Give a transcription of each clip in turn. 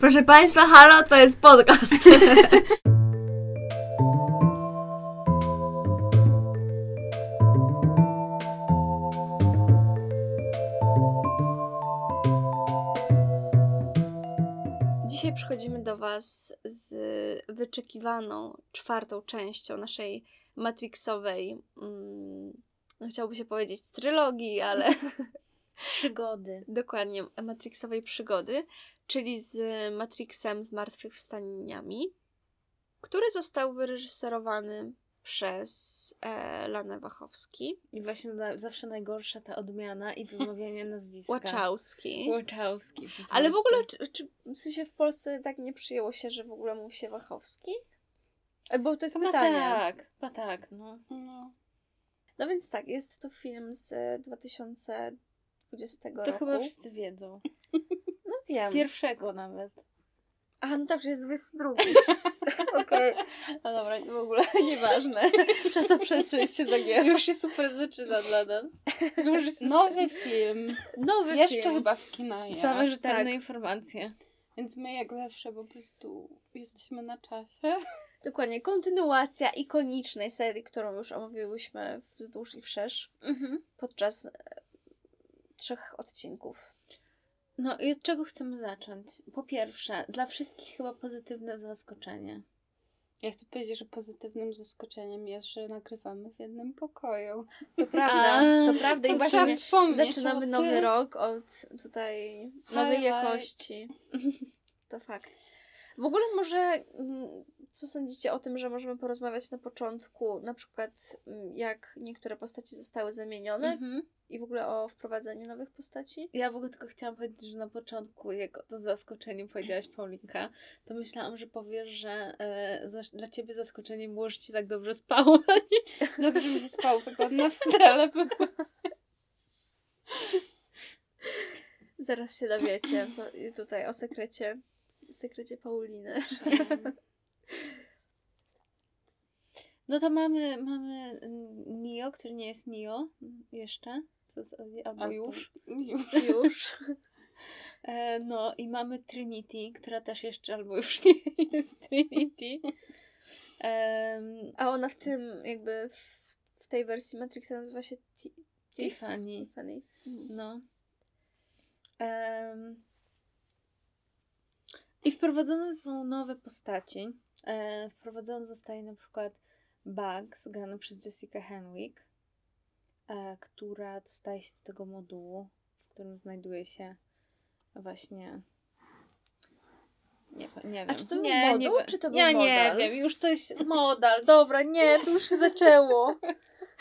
Proszę Państwa, halo, to jest podcast. Dzisiaj przychodzimy do Was z wyczekiwaną czwartą częścią naszej Matrixowej, mm, no chciałoby się powiedzieć trylogii, ale Przygody. dokładnie Matrixowej przygody, czyli z Matrixem Zmartwychwstaniami, który został wyreżyserowany przez e, Lanę Wachowski. I właśnie na, zawsze najgorsza ta odmiana i wymawianie nazwiska. Łaczałski. Łaczałski. po Ale w ogóle, czy, czy w sensie w Polsce tak nie przyjęło się, że w ogóle mówi się Wachowski? E, Bo to jest Chyba pytanie. tak, chyba tak, no. no. No więc tak, jest to film z e, 2020 To roku. chyba wszyscy wiedzą. Wiem. Pierwszego nawet. A, no że jest 22. Okej. No dobra, w ogóle nieważne. Czasoprzestrzeń się zagięła. Już się super zaczyna dla nas. Już nowy film. Nowy Jeszcze film. chyba w kina jest. Same rzetelne tak. informacje. Więc my jak zawsze po prostu jesteśmy na czasie. Dokładnie, kontynuacja ikonicznej serii, którą już omówiłyśmy wzdłuż i wszerz Mhm. podczas e, trzech odcinków. No i od czego chcemy zacząć? Po pierwsze, dla wszystkich chyba pozytywne zaskoczenie. Ja chcę powiedzieć, że pozytywnym zaskoczeniem jest, że nagrywamy w jednym pokoju. To prawda, A, to prawda i To właśnie trzeba wspomnieć zaczynamy nowy rok od tutaj nowej Highlight. jakości. To fakt. W ogóle może, mm, co sądzicie o tym, że możemy porozmawiać na początku, na przykład mm, jak niektóre postaci zostały zamienione Mhm. I w ogóle o wprowadzeniu nowych postaci? Ja w ogóle tylko chciałam powiedzieć, że na początku, jak o to zaskoczenie powiedziałaś Paulinka, to myślałam, że powiesz, że e, za, dla ciebie zaskoczeniem było, że ci tak dobrze spało. Dobrze mi się spał wygodnie na fotele. Zaraz się dowiecie co, tutaj o sekrecie, sekrecie Pauliny. No to mamy, mamy Nio, który nie jest Nio jeszcze. Albo Albo- już. Już. Już. E, no i mamy Trinity, która też jeszcze albo już nie jest Trinity. Em, A ona w tym, jakby w, w tej wersji Matrixa nazywa się Tiff- Tiffany. Tiffany. No. Em, I wprowadzone są nowe postaci. E, wprowadzony zostaje na przykład Bugs, grany przez Jessica Henwick, e, która dostaje się do tego modułu, w którym znajduje się właśnie. Nie, nie wiem. A czy to był nie, nie moduł, czy to był Ja nie modal? wiem, już to jest modal. Dobra, nie, to już się zaczęło.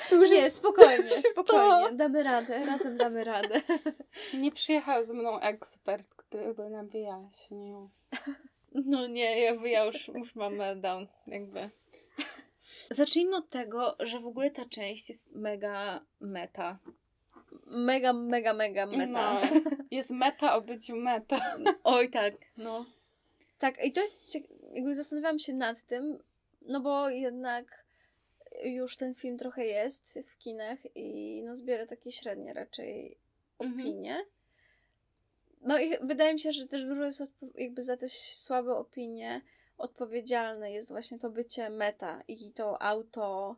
To już Nie, jest spokojnie, spokojnie. Damy radę, razem damy radę. Nie przyjechał ze mną ekspert, który by nam wyjaśnił. No nie, ja, ja już, już mam meltdown, jakby. Zacznijmy od tego, że w ogóle ta część jest mega meta. Mega, mega, mega meta. No. Jest meta o byciu meta. Oj tak, no. Tak, i to jest, jakby zastanawiałam się nad tym, no bo jednak już ten film trochę jest w kinach i no zbiera takie średnie raczej Mhm. opinie. No i wydaje mi się, że też dużo jest jakby za te słabe opinie odpowiedzialne jest właśnie to bycie meta i to auto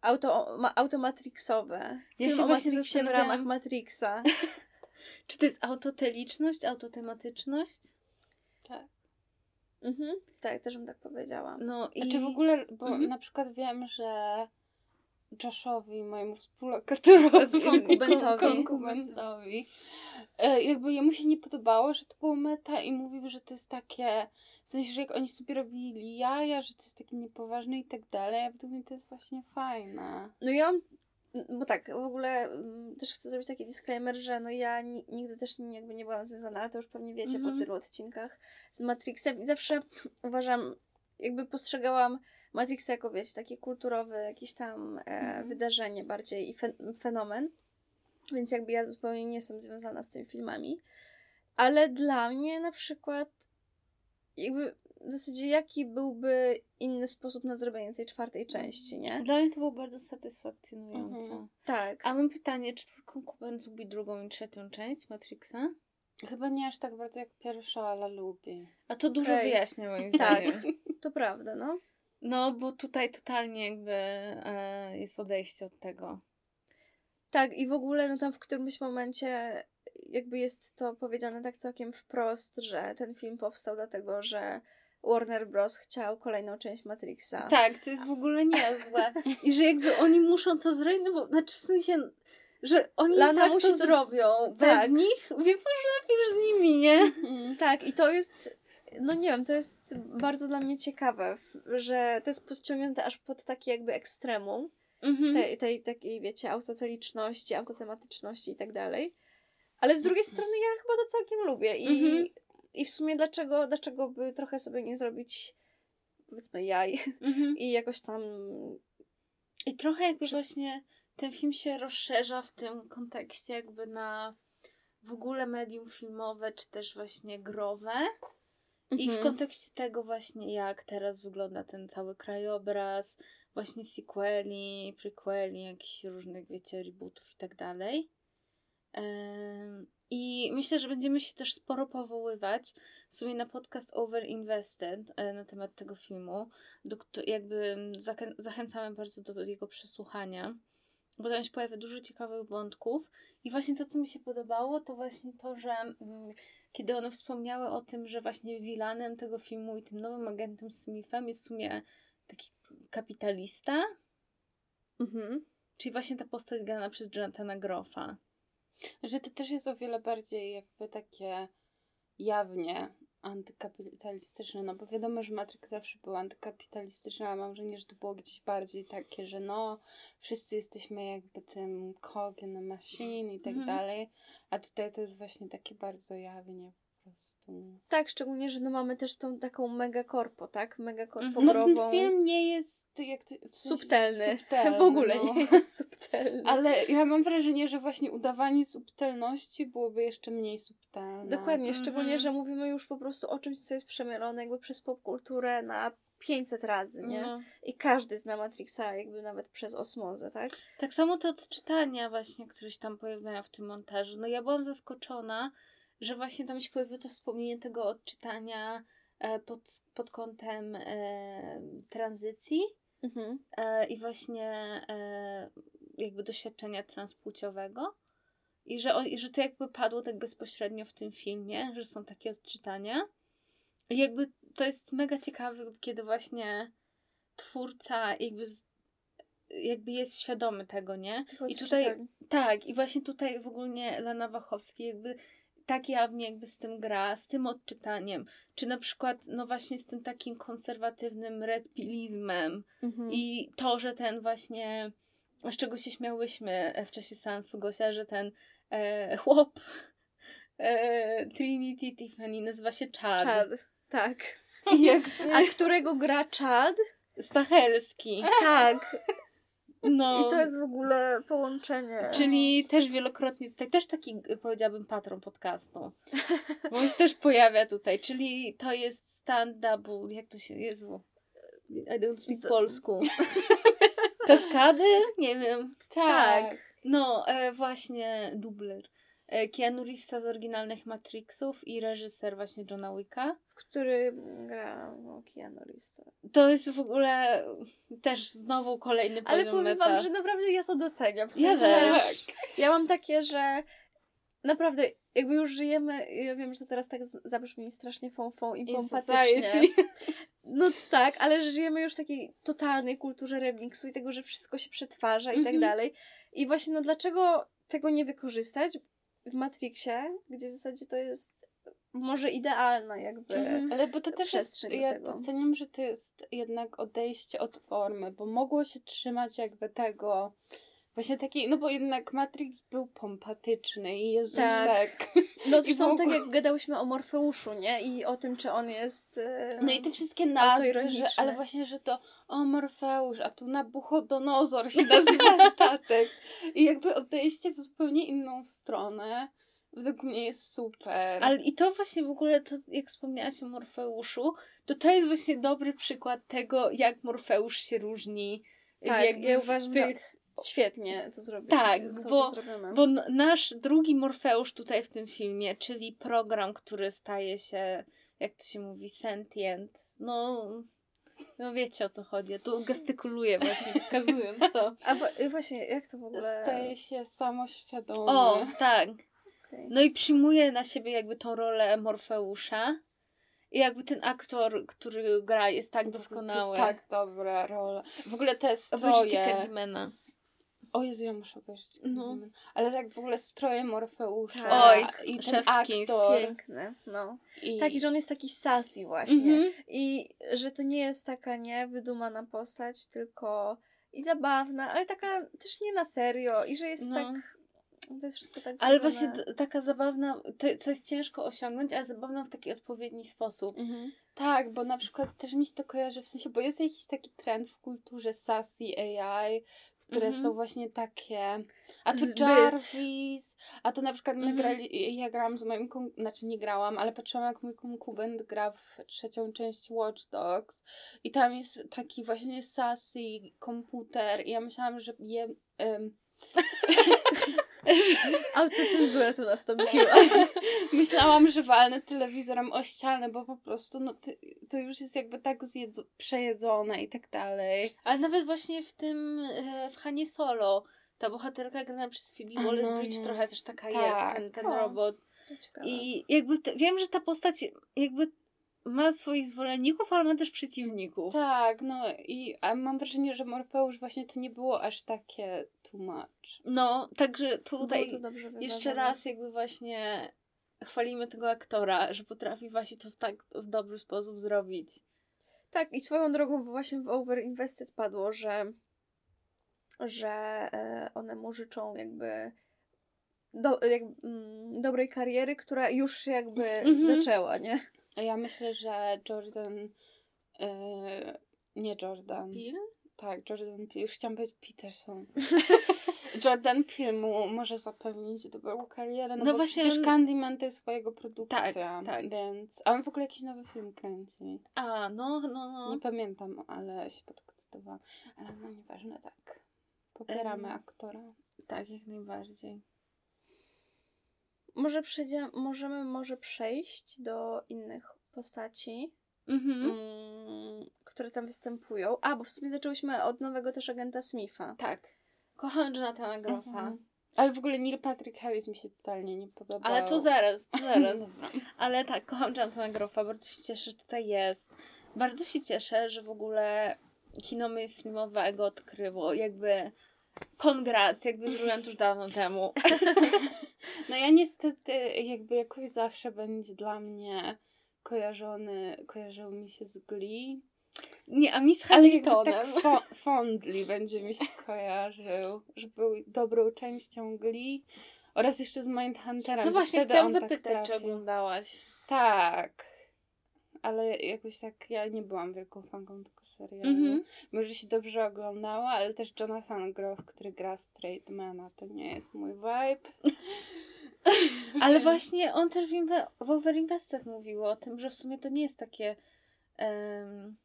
auto, ma, automatrixowe. Ja Film się o właśnie Matrixie w ramach Matrixa. Czy to jest autoteliczność, autotematyczność? Tak. mhm. Tak, też bym tak powiedziała. No i... A czy w ogóle, bo Mhm. na przykład wiem, że Joshowi, mojemu współlokatorowi, Konkubentowi. konkubentowi, e, jakby jemu się nie podobało, że to było meta i mówił, że to jest takie, w sensie, że jak oni sobie robili jaja, że to jest takie niepoważne i tak dalej, a według mnie to jest właśnie fajne. No ja bo tak, w ogóle mm, też chcę zrobić taki disclaimer, że no ja ni- nigdy też nie, jakby nie byłam związana, ale to już pewnie wiecie Mhm. po tylu odcinkach z Matrixem i zawsze uważam, jakby postrzegałam Matrixa jako, wiecie, takie kulturowe jakieś tam e, Mhm. wydarzenie bardziej i fen- fenomen, więc jakby ja zupełnie nie jestem związana z tymi filmami, ale dla mnie na przykład jakby w zasadzie jaki byłby inny sposób na zrobienie tej czwartej części, nie? Dla mnie to było bardzo satysfakcjonujące. Mhm. Tak. A mam pytanie, czy twój konkubent lubi drugą i trzecią część Matrixa? Chyba nie aż tak bardzo jak pierwsza, ale lubię. A to dużo Okej. wyjaśnia moim Tak. zdaniem. To prawda, no. No, bo tutaj totalnie jakby e, jest odejście od tego. Tak, i w ogóle no tam w którymś momencie jakby jest to powiedziane tak całkiem wprost, że ten film powstał dlatego, że Warner Bros. chciał kolejną część Matrixa. Tak, to jest w ogóle niezłe. I że jakby oni muszą to zrobić, no bo znaczy w sensie, że oni Lana tak musi to, zrobią bez Tak. nich, więc już lepiej już z nimi, nie? Tak, i to jest, no nie wiem, to jest bardzo dla mnie ciekawe, że to jest podciągnięte aż pod takie jakby ekstremum Mhm. tej, tej takiej, wiecie, autoteliczności, autotematyczności i tak dalej. Ale z drugiej strony ja chyba to całkiem lubię i, Mhm. i w sumie dlaczego, dlaczego by trochę sobie nie zrobić powiedzmy jaj Mhm. i jakoś tam I trochę jakby Przed- właśnie ten film się rozszerza w tym kontekście jakby na w ogóle medium filmowe, czy też właśnie growe. I w Mhm. kontekście tego właśnie, jak teraz wygląda ten cały krajobraz, właśnie sequeli, prequeli, jakichś różnych, wiecie, rebootów i tak dalej. I myślę, że będziemy się też sporo powoływać w sumie na podcast Overinvested e, na temat tego filmu, do, jakby zachę- zachęcamy bardzo do jego przesłuchania, bo tam się pojawia dużo ciekawych wątków i właśnie to, co mi się podobało, to właśnie to, że mm, kiedy one wspomniały o tym, że właśnie wilanem tego filmu i tym nowym agentem Smithem jest w sumie taki kapitalista, Mhm. czyli właśnie ta postać grana przez Jonathana Groffa. Że to też jest o wiele bardziej jakby takie jawnie antykapitalistyczne, no bo wiadomo, że Matrix zawsze był antykapitalistyczny, ale mam wrażenie, że to było gdzieś bardziej takie, że no, wszyscy jesteśmy jakby tym cog in the machine i tak Mhm. dalej, a tutaj to jest właśnie takie bardzo jawnie prostu. Tak, szczególnie, że no mamy też tą taką megakorpo, tak? No Megakorporową. ten film nie jest jak to, w sensie subtelny. subtelny w ogóle no. nie jest subtelny. Ale ja mam wrażenie, że właśnie udawanie subtelności byłoby jeszcze mniej subtelne. Dokładnie, Mhm. szczególnie, że mówimy już po prostu o czymś, co jest przemielone jakby przez popkulturę na 500 razy, nie? No. I każdy zna Matrixa jakby nawet przez osmozę, tak? Tak samo te odczytania właśnie, które się tam pojawiają w tym montażu. No ja byłam zaskoczona, że właśnie tam się pojawiło to wspomnienie tego odczytania e, pod, pod kątem e, tranzycji Mhm. e, i właśnie e, jakby doświadczenia transpłciowego. I że, on, I że to jakby padło tak bezpośrednio w tym filmie, że są takie odczytania. I jakby to jest mega ciekawe, kiedy właśnie twórca jakby, z, jakby jest świadomy tego, nie? I tutaj, odczytań. tak, i właśnie tutaj w ogóle Lana Wachowski jakby tak jawnie jakby z tym gra, z tym odczytaniem, czy na przykład no właśnie z tym takim konserwatywnym redpilizmem Mhm. i to, że ten właśnie, z czego się śmiałyśmy w czasie seansu Gosia, że ten e, chłop e, Trinity Tiffany nazywa się Chad. Chad, tak. A którego gra Chad? Stachelski. Tak. No. I to jest w ogóle połączenie. Czyli też wielokrotnie, tutaj też taki powiedziałabym patron podcastu. Bo on się też pojawia tutaj, czyli to jest stand-up, jak to się, Jezu, I don't speak To- polsku. Kaskady? Nie wiem. Tak. No, e, właśnie dubler. E, Keanu Reevesa z oryginalnych Matrixów i reżyser właśnie Johna Wicka. W którym gra no, Keanu Reeves. To jest w ogóle też znowu kolejny poziom Ale powiem meta. wam, że naprawdę ja to doceniam. W Ja sensie, też. ja mam takie, że naprawdę jakby już żyjemy, ja wiem, że to teraz tak zabrzmi strasznie fąfą i pompatycznie. No tak, ale że żyjemy już w takiej totalnej kulturze remiksu i tego, że wszystko się przetwarza i tak Mhm. dalej. I właśnie no dlaczego tego nie wykorzystać w Matrixie, gdzie w zasadzie to jest może idealna jakby. Mhm. Ale bo to też jest, ja tego. doceniam, że to jest jednak odejście od formy, bo mogło się trzymać jakby tego, właśnie takiej, no bo jednak Matrix był pompatyczny i Jezusek. No I zresztą tak jak gadałyśmy o Morfeuszu, nie? I o tym, czy on jest... e, No i te wszystkie nazwy, że, ale właśnie, że to o Morfeusz, a tu Nabuchodonozor się nazywa statek. I jakby odejście w zupełnie inną stronę według mnie jest super. Ale i to właśnie w ogóle, to jak wspomniałaś o Morfeuszu, to to jest właśnie dobry przykład tego, jak Morfeusz się różni. Tak, jakby ja uważam, tych świetnie to zrobić. Tak, są bo- to. Bo nasz drugi Morfeusz tutaj w tym filmie, czyli program, który staje się, jak to się mówi, sentient, no, no wiecie o co chodzi. Ja tu gestykuluję właśnie, pokazując to. A wa- y, właśnie, jak to w ogóle... Staje się samoświadomy. O, tak. Okej. No i przyjmuje na siebie jakby tą rolę Morfeusza. I jakby ten aktor, który gra, jest tak To doskonały. jest tak dobra rola. W ogóle te Obejrzyjcie stroje... Candymana. O Jezu, ja muszę obejrzeć No. Ale tak w ogóle stroje Morfeusza Tak. Oj, i ten aktor. Piękne, no. I... Taki, że on jest taki sassy właśnie. Mhm. I że to nie jest taka, nie, wydumana postać, tylko i zabawna, ale taka też nie na serio. I że jest No. tak... To jest wszystko tak Ale właśnie taka zabawna, to, co jest ciężko osiągnąć, ale zabawna w taki odpowiedni sposób. Mhm. Tak, bo na przykład też mi się to kojarzy, w sensie, bo jest jakiś taki trend w kulturze sassy AI, które Mhm. są właśnie takie, a to Zbyt. Jarvis, a to na przykład my Mhm. grali, ja grałam z moim, znaczy nie grałam, ale patrzyłam jak mój konkubent gra w trzecią część Watch Dogs i tam jest taki właśnie sassy komputer i ja myślałam, że je... em, Autocenzura tu nastąpiła. Myślałam, że walnę telewizorem o ścianę, bo po prostu no, ty, to już jest jakby tak zjedzo- przejedzone i tak dalej. Ale nawet właśnie w tym, e, w Hanie Solo, ta bohaterka grana przez Phoebe A, Waller-Bridge no, no. trochę też taka Tak. jest, ten, ten O. robot. Ciekawe. I jakby te, wiem, że ta postać jakby ma swoich zwolenników, ale ma też przeciwników. Tak, no i a mam wrażenie, że Morfeusz właśnie to nie było aż takie too much. No, także tutaj jeszcze raz jakby właśnie chwalimy tego aktora, że potrafi właśnie to w tak w dobry sposób zrobić. Tak, i swoją drogą właśnie w Overinvested padło, że, że e, one mu życzą jakby, do, jak, mm, dobrej kariery, która już jakby Mhm. zaczęła, nie? Ja myślę, że Jordan. e, nie Jordan. Bill? Tak, Jordan Peele. Już chciałam powiedzieć Peterson. Jordan Peele mu może zapewnić dobrą karierę, no, No właśnie przecież Candyman to jest swojego produkcja, Tak, tak. więc... A on w ogóle jakiś nowy film kręci. A, no, no, no. Nie pamiętam, ale się podekscytowałam. Ale no nieważne, tak. Popieramy Em, aktora. Tak, jak najbardziej. Może przejdzie, możemy może przejść do innych postaci, Mhm. mm, które tam występują. A, bo w sumie zaczęłyśmy od nowego też agenta Smitha. Tak. Kocham Jonathana Groffa. Mhm. Ale w ogóle Neil Patrick Harris mi się totalnie nie podobał. Ale to zaraz, to zaraz. Ale tak, kocham Jonathana Groffa, bardzo się cieszę, że tutaj jest. Bardzo się cieszę, że w ogóle kino mainstreamowe go odkryło. Jakby kongrat, jakby zrobiłam to już dawno temu. No ja niestety jakby jakoś zawsze będzie dla mnie kojarzony, kojarzył mi się z Glee. Nie, a mi z Ale Hamiltonem. tak fo- fondly będzie mi się kojarzył, że był dobrą częścią Glee. Oraz jeszcze z Mindhunterem. No właśnie, chciałam tak zapytać, czy trafił. oglądałaś. Tak. Ale jakoś tak ja nie byłam wielką fanką tego serialu. Mhm. Może się dobrze oglądała, ale też Jonathan Groff, który gra Straightmana, to nie jest mój vibe. Ale właśnie on też w, Inve- w Overinvested mówił o tym, że w sumie to nie jest takie. em,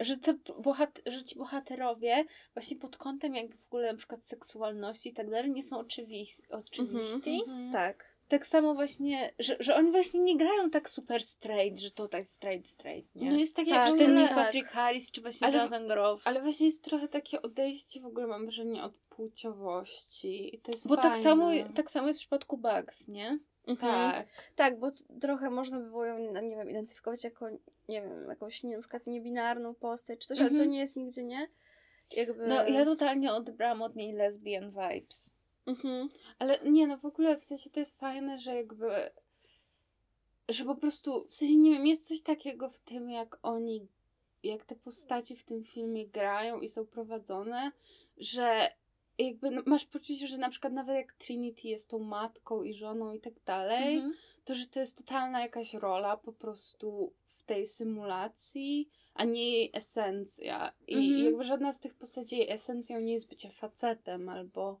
że, te bohat- że ci bohaterowie właśnie pod kątem jakby w ogóle na przykład seksualności i tak dalej nie są oczywiści. oczywiści. Mhm. Tak. Tak samo właśnie, że, że oni właśnie nie grają tak super straight, że to tak straight, straight, nie? No jest takie Tak, ogóle, ten tak. Patrick Harris, czy właśnie Ale- Jonathan Groff. ale właśnie jest trochę takie odejście w ogóle mam wrażenie od płciowości i to jest Bo tak samo, tak samo jest w przypadku Bugs, nie? Mhm. Tak. Tak, bo trochę można by było ją, no, nie wiem, identyfikować jako, nie wiem, jakąś nie, na przykład niebinarną postać czy coś, ale to Mhm. nie jest nigdzie, nie? Jakby... No ja totalnie odebrałam od niej lesbian vibes. Mhm. Ale nie, no w ogóle w sensie to jest fajne, że jakby że po prostu, w sensie nie wiem, jest coś takiego w tym, jak oni, jak te postaci w tym filmie grają i są prowadzone, że jakby no, masz poczucie, że na przykład nawet jak Trinity jest tą matką i żoną i tak dalej, Mhm. to że to jest totalna jakaś rola po prostu w tej symulacji, a nie jej esencja. I Mhm. jakby żadna z tych postaci jej esencją nie jest bycie facetem albo...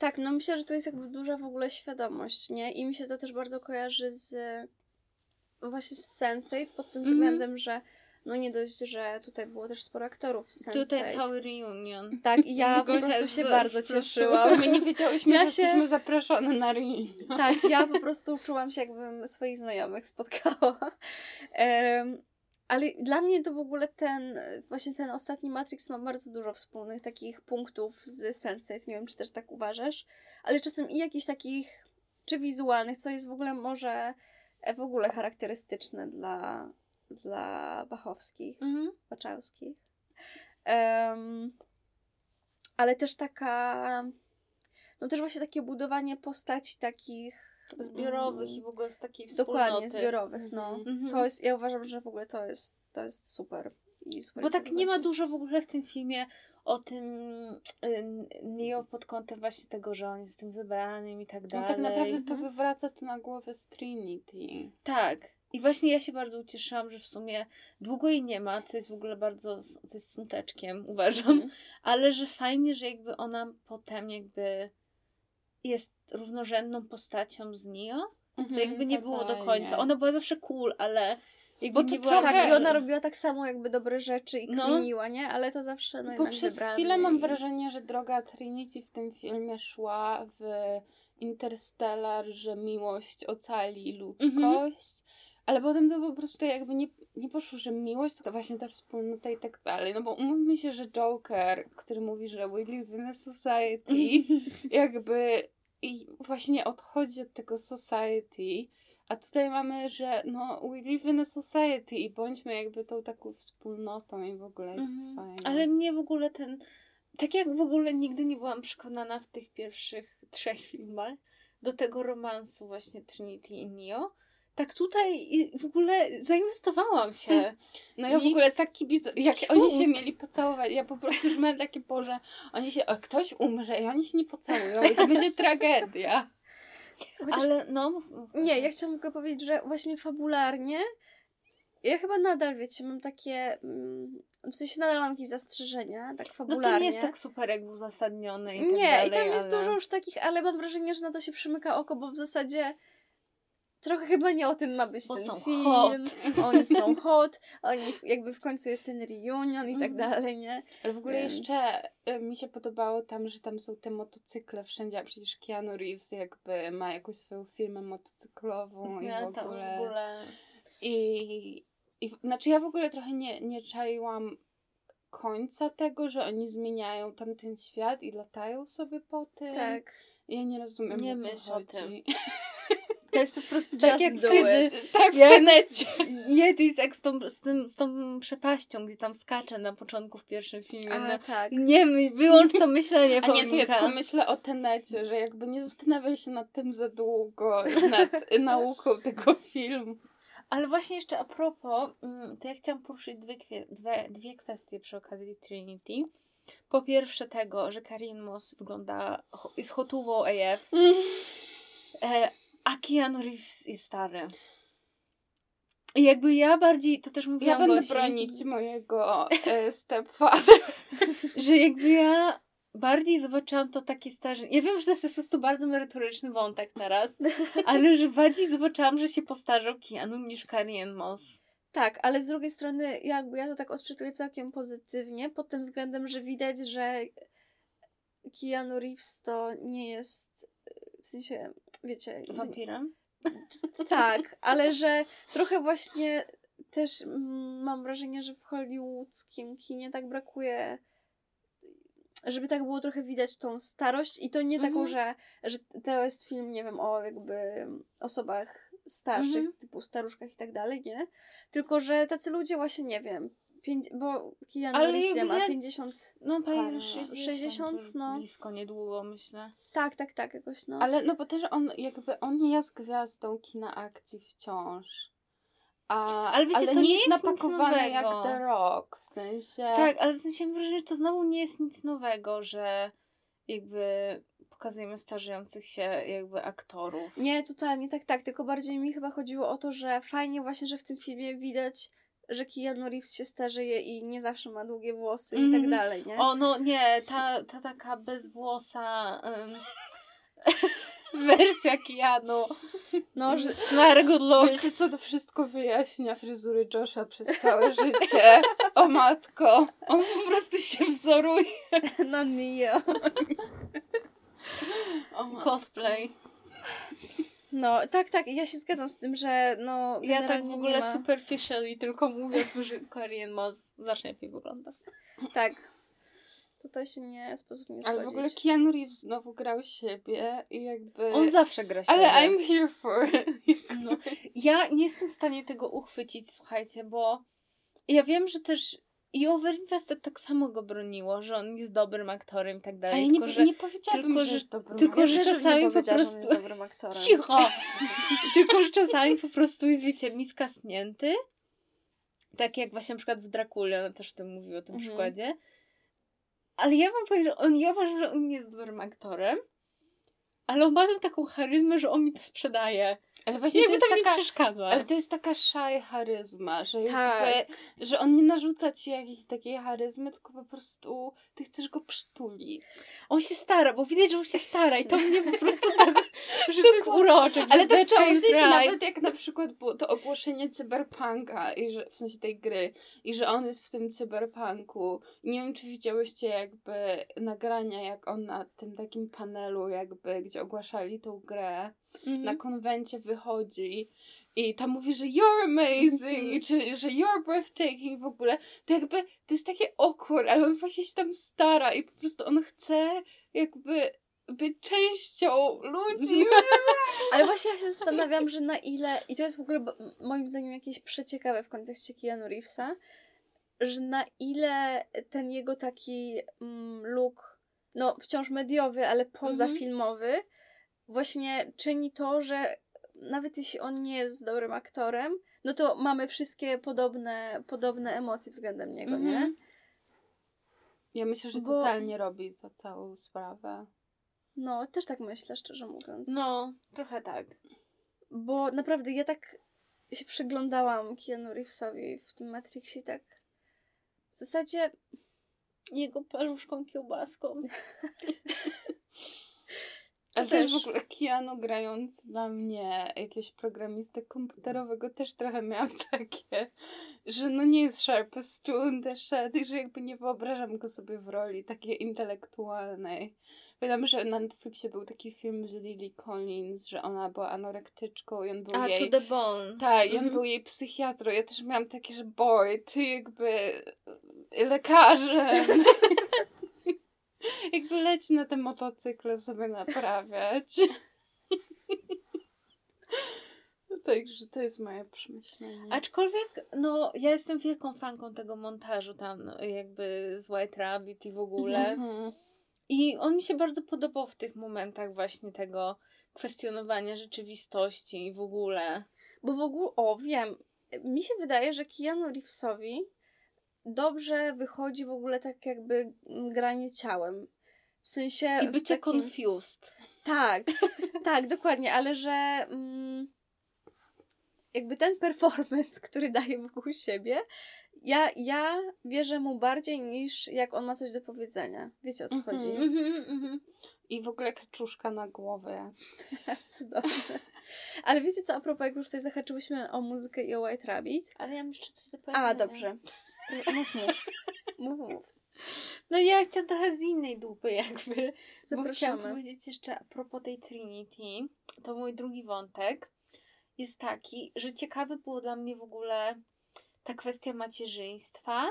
Tak, no myślę, że to jest jakby duża w ogóle świadomość, nie? I mi się to też bardzo kojarzy z właśnie z Sensei pod tym Mhm. względem, że no nie dość, że tutaj było też sporo aktorów z Sense8. Tutaj cały reunion. Tak, i ja po prostu się bardzo cieszyłam. My nie wiedziałyśmy, Ja że się- jesteśmy zaproszone na reunion. Tak, ja po prostu czułam się, jakbym swoich znajomych spotkała. Em, ale dla mnie to w ogóle ten, właśnie ten ostatni Matrix ma bardzo dużo wspólnych takich punktów z Sense8. Nie wiem, czy też tak uważasz, ale czasem i jakichś takich, czy wizualnych, co jest w ogóle może e, w ogóle charakterystyczne dla, dla Bachowskich. Mhm. Wachowskich. Em, ale też taka. No też właśnie takie budowanie postaci takich Zbiorowych mm, i w ogóle z takiej wspólnoty. Dokładnie, zbiorowych, no. Mhm. To jest, ja uważam, że w ogóle to jest, to jest super. I super Bo tak nie ma dużo w ogóle w tym filmie o tym y, Neo pod kątem właśnie tego, że on jest tym wybranym i tak No dalej. tak naprawdę to Mhm. wywraca to na głowę z Trinity. Tak. I właśnie ja się bardzo ucieszyłam, że w sumie długo jej nie ma, co jest w ogóle bardzo, co jest smuteczkiem, uważam. Mhm. Ale że fajnie, że jakby ona potem jakby jest równorzędną postacią z co Mhm, jakby nie było do końca. Ona była zawsze cool, ale jakby Bo to nie była... trochę- Tak, i ona robiła tak samo jakby dobre rzeczy i No. kminiła, nie? Ale to zawsze no Bo przez chwilę mam wrażenie, że droga Trinity w tym filmie szła w Interstellar, że miłość ocali ludzkość. Mhm. Ale potem to po prostu jakby nie, nie poszło, że miłość to właśnie ta wspólnota i tak dalej. No bo umówmy się, że Joker, który mówi, że we live in a society, jakby i właśnie odchodzi od tego society. A tutaj mamy, że no we live in a society i bądźmy jakby tą taką wspólnotą i w ogóle to jest Mhm. fajne. Ale mnie w ogóle ten. Tak jak w ogóle nigdy nie byłam przekonana w tych pierwszych trzech filmach do tego romansu właśnie Trinity i Neo, tak tutaj i w ogóle zainwestowałam się. No ja w ogóle z- tak kibic... jak Ciąg. oni się mieli pocałować, ja po prostu już miałam takie, Boże, oni się, o, ktoś umrze i oni się nie pocałują i to będzie tragedia. Chociaż Ale no. Nie, ja chciałam tylko powiedzieć, że właśnie fabularnie ja chyba nadal, wiecie, mam takie, mm, w sensie nadal mam jakieś zastrzeżenia, tak No fabularnie. to nie jest tak super jak uzasadnione i tak Nie, dalej, i tam jest ale... dużo już takich, ale mam wrażenie, że na to się przymyka oko, bo w zasadzie trochę chyba nie o tym ma być Bo ten film. hot. Oni są hot, oni w- jakby w końcu jest ten reunion i tak Mhm. dalej, nie? Ale w ogóle Więc- jeszcze y, mi się podobało tam, że tam są te motocykle wszędzie, a przecież Keanu Reeves jakby ma jakąś swoją firmę motocyklową i Ja w tam ogóle... w ogóle... I, i w- znaczy ja w ogóle trochę nie, nie czaiłam końca tego, że oni zmieniają tamten świat i latają sobie po tym. Tak. Ja nie rozumiem, Nie o co myśl o chodzi. tym. To jest po prostu Tak just jak do ty- it. Tak, w Ja- tenecie. Nie, to jest jak z tą, z, tym, z tą przepaścią, gdzie tam skacze na początku w pierwszym filmie. A, No. tak. Nie, my- wyłącz to myślenie, A nie, to ja tylko myślę o tenecie, że jakby nie zastanawiaj się nad tym za długo, nad nauką tego filmu. Ale właśnie jeszcze a propos, mm, to ja chciałam poruszyć dwie, dwie, dwie kwestie przy okazji Trinity. Po pierwsze tego, że Karin Moss wygląda, jest hotową AF, e, a Keanu Reeves jest stary. I jakby ja bardziej, to też Ja mówiłam będę Gosi, bronić mojego e, stepfather. że jakby ja bardziej zobaczyłam to takie starzenie. Ja wiem, że to jest po prostu bardzo merytoryczny wątek teraz, ale że bardziej zobaczyłam, że się postarzał Keanu niż Karin Moss. Tak, ale z drugiej strony jakby ja to tak odczytuję całkiem pozytywnie, pod tym względem, że widać, że Keanu Reeves to nie jest, w sensie, wiecie... Wampirem? Tak, ale że trochę właśnie też mam wrażenie, że w hollywoodzkim kinie tak brakuje, żeby tak było trochę widać tą starość i to nie taką, Mhm. że, że to jest film, nie wiem, o jakby osobach starszych, Mhm. typu staruszkach i tak dalej, nie? Tylko, że tacy ludzie właśnie, nie wiem, pięć, bo Keanu Ale Reeves nie ma ja- 50, No, Parę pani lat. 60, 60, już no. blisko, niedługo myślę. tak, tak, tak, jakoś no. Ale no bo też on jakby, on nie jest gwiazdą kina akcji wciąż. A, Ale wiecie, to nie nie jest jest napakowane jak. The Rock, w sensie... Tak, ale w sensie mam wrażenie, że to znowu nie jest nic nowego, że jakby pokazujemy starzejących się jakby aktorów. Nie, totalnie, tak, tak. Tylko bardziej mi chyba chodziło o to, że fajnie właśnie, że w tym filmie widać, że Keanu Reeves się starzeje i nie zawsze ma długie włosy i tak Mhm. dalej, nie? O, no nie, ta, ta taka bezwłosa... Um, wersja Keanu. No, że Not good look. Wiecie co, to wszystko wyjaśnia fryzury Josha przez całe życie. O matko. On po prostu się wzoruje. na Neo. O matko. Cosplay. No, tak, tak, ja się zgadzam z tym, że no Ja tak w ogóle ma... superficially tylko mówię, że Korean Moss znacznie lepiej wygląda. Tak. Tutaj się nie sposób nie Ale zgodzić. w ogóle Keanu Reeves znowu grał siebie i jakby... On zawsze gra siebie. Ale I'm here for it. No. Ja nie jestem w stanie tego uchwycić, słuchajcie, bo ja wiem, że też i Overinvested tak samo go broniło, że on jest dobrym aktorem i tak A dalej. ja nie, tylko, że... nie powiedziałabym, tylko, że że- jest dobrym tylko, że czasami po powiedziała, że on prostu- jest dobrym aktorem. Cicho! Tylko, że czasami po prostu jest, wiecie, miskasnięty. Tak jak właśnie na przykład w Drakule, ona też o tym mówił, o tym Mhm. przykładzie. Ale ja wam powiem, że on, ja uważam, że on nie jest dobrym aktorem, ale on ma tam taką charyzmę, że on mi to sprzedaje. Ale właśnie to jakby jest to taka... przeszkadza. Ale to jest taka szaj charyzma, że jakby, Tak. że on nie narzuca ci jakiejś takiej charyzmy, tylko po prostu ty chcesz go przytulić. On się stara, bo widać, że on się stara i to mnie po prostu tak, że to jest urocze. Ale gwiazdeczka samo w sensie nawet jak na przykład było to ogłoszenie cyberpunka, i że, w sensie tej gry, i że on jest w tym cyberpunku. Nie wiem, czy widziałyście jakby nagrania, jak on na tym takim panelu jakby, gdzie ogłaszali tą grę, Mhm. na konwencie wychodzi i tam mówi, że you're amazing, i czy, że you're breathtaking w ogóle, to jakby to jest takie awkward, ale on właśnie się tam stara i po prostu on chce jakby być częścią ludzi. Ale właśnie ja się zastanawiam, że na ile, i to jest w ogóle moim zdaniem jakieś przeciekawe w kontekście Keanu Reevesa, że na ile ten jego taki mm, look, no wciąż mediowy, ale pozafilmowy, właśnie czyni to, że nawet jeśli on nie jest dobrym aktorem, no to mamy wszystkie podobne, podobne emocje względem niego, nie? Mhm. Ja myślę, że Bo- totalnie robi to całą sprawę. No, też tak myślę, szczerze mówiąc. No, trochę tak. Bo naprawdę ja tak się przyglądałam Keanu Reevesowi w tym Matrixie, tak w zasadzie Jego paluszką kiełbaską. Ale też też. w ogóle Keanu grając dla mnie jakiegoś programistę komputerowego też trochę miałam takie, że no nie jest sharp as stone the shed i że jakby nie wyobrażam go sobie w roli takiej intelektualnej. Pamiętam, że na Netflixie był taki film z Lily Collins, że ona była anorektyczką i on był A, jej... to the bone. Tak, i on Mhm. był jej psychiatrą. Ja też miałam takie, że boy, ty jakby lekarzem. jakby leć na ten motocykl sobie naprawiać. Także to jest moje przemyślenie. Aczkolwiek, no, ja jestem wielką fanką tego montażu tam, no, jakby z White Rabbit i w ogóle. Mhm. I on mi się bardzo podobał w tych momentach właśnie tego kwestionowania rzeczywistości i w ogóle. Bo w ogóle, o wiem, mi się wydaje, że Keanu Reevesowi dobrze wychodzi w ogóle tak jakby granie ciałem. W sensie... I bycie takim... confused. Tak, tak, dokładnie, ale że mm, jakby ten performance, który daje wokół siebie, ja, ja wierzę mu bardziej niż jak on ma coś do powiedzenia. Wiecie o co chodzi? Mhm, mhm. I w ogóle kaczuszka na głowie. Cudowne. Ale wiecie co, a propos, jak już tutaj zahaczyłyśmy o muzykę i o White Rabbit. Ale ja mam jeszcze coś do powiedzenia. A, dobrze. Mów, mów. Mów, mów. No ja chciałam trochę z innej dupy jakby. Bo chciałam Zapraszamy. powiedzieć jeszcze a propos tej Trinity, to mój drugi wątek jest taki, że ciekawe było dla mnie w ogóle ta kwestia macierzyństwa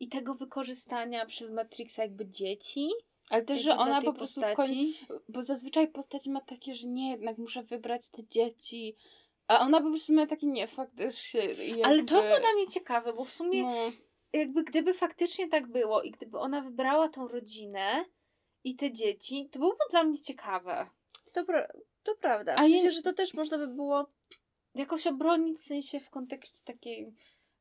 i tego wykorzystania przez Matrixa jakby dzieci. Ale też, że ona po prostu w końcu postaci. Bo zazwyczaj postać ma takie, że nie, jednak muszę wybrać te dzieci. A ona po prostu miała takie, nie, faktycznie. Jakby... Ale to było dla mnie ciekawe, bo w sumie No, jakby gdyby faktycznie tak było i gdyby ona wybrała tą rodzinę i te dzieci, to byłoby dla mnie ciekawe. To, pra- to prawda. W A sensie, je- że to też można by było jakoś obronić w sensie w kontekście takiej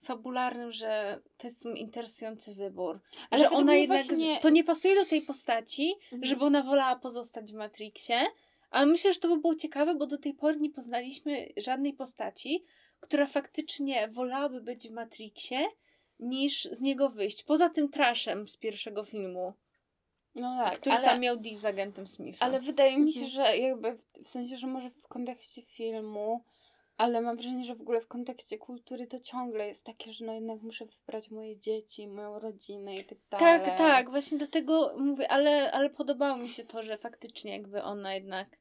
fabularnym, że to jest interesujący wybór. Ale że według ona mnie jednak. właśnie- To nie pasuje do tej postaci, Mhm. żeby ona wolała pozostać w Matrixie. Ale myślę, że to by było ciekawe, bo do tej pory nie poznaliśmy żadnej postaci, która faktycznie wolałaby być w Matrixie, niż z niego wyjść. Poza tym traszem z pierwszego filmu. No tak, który ale, tam miał deal z agentem Smithem. ale wydaje mi się, Mhm. że jakby w, w sensie, że może w kontekście filmu, ale mam wrażenie, że w ogóle w kontekście kultury to ciągle jest takie, że no jednak muszę wybrać moje dzieci, moją rodzinę i tak dalej. Tak, tak, właśnie dlatego mówię, ale, ale podobało mi się to, że faktycznie jakby ona jednak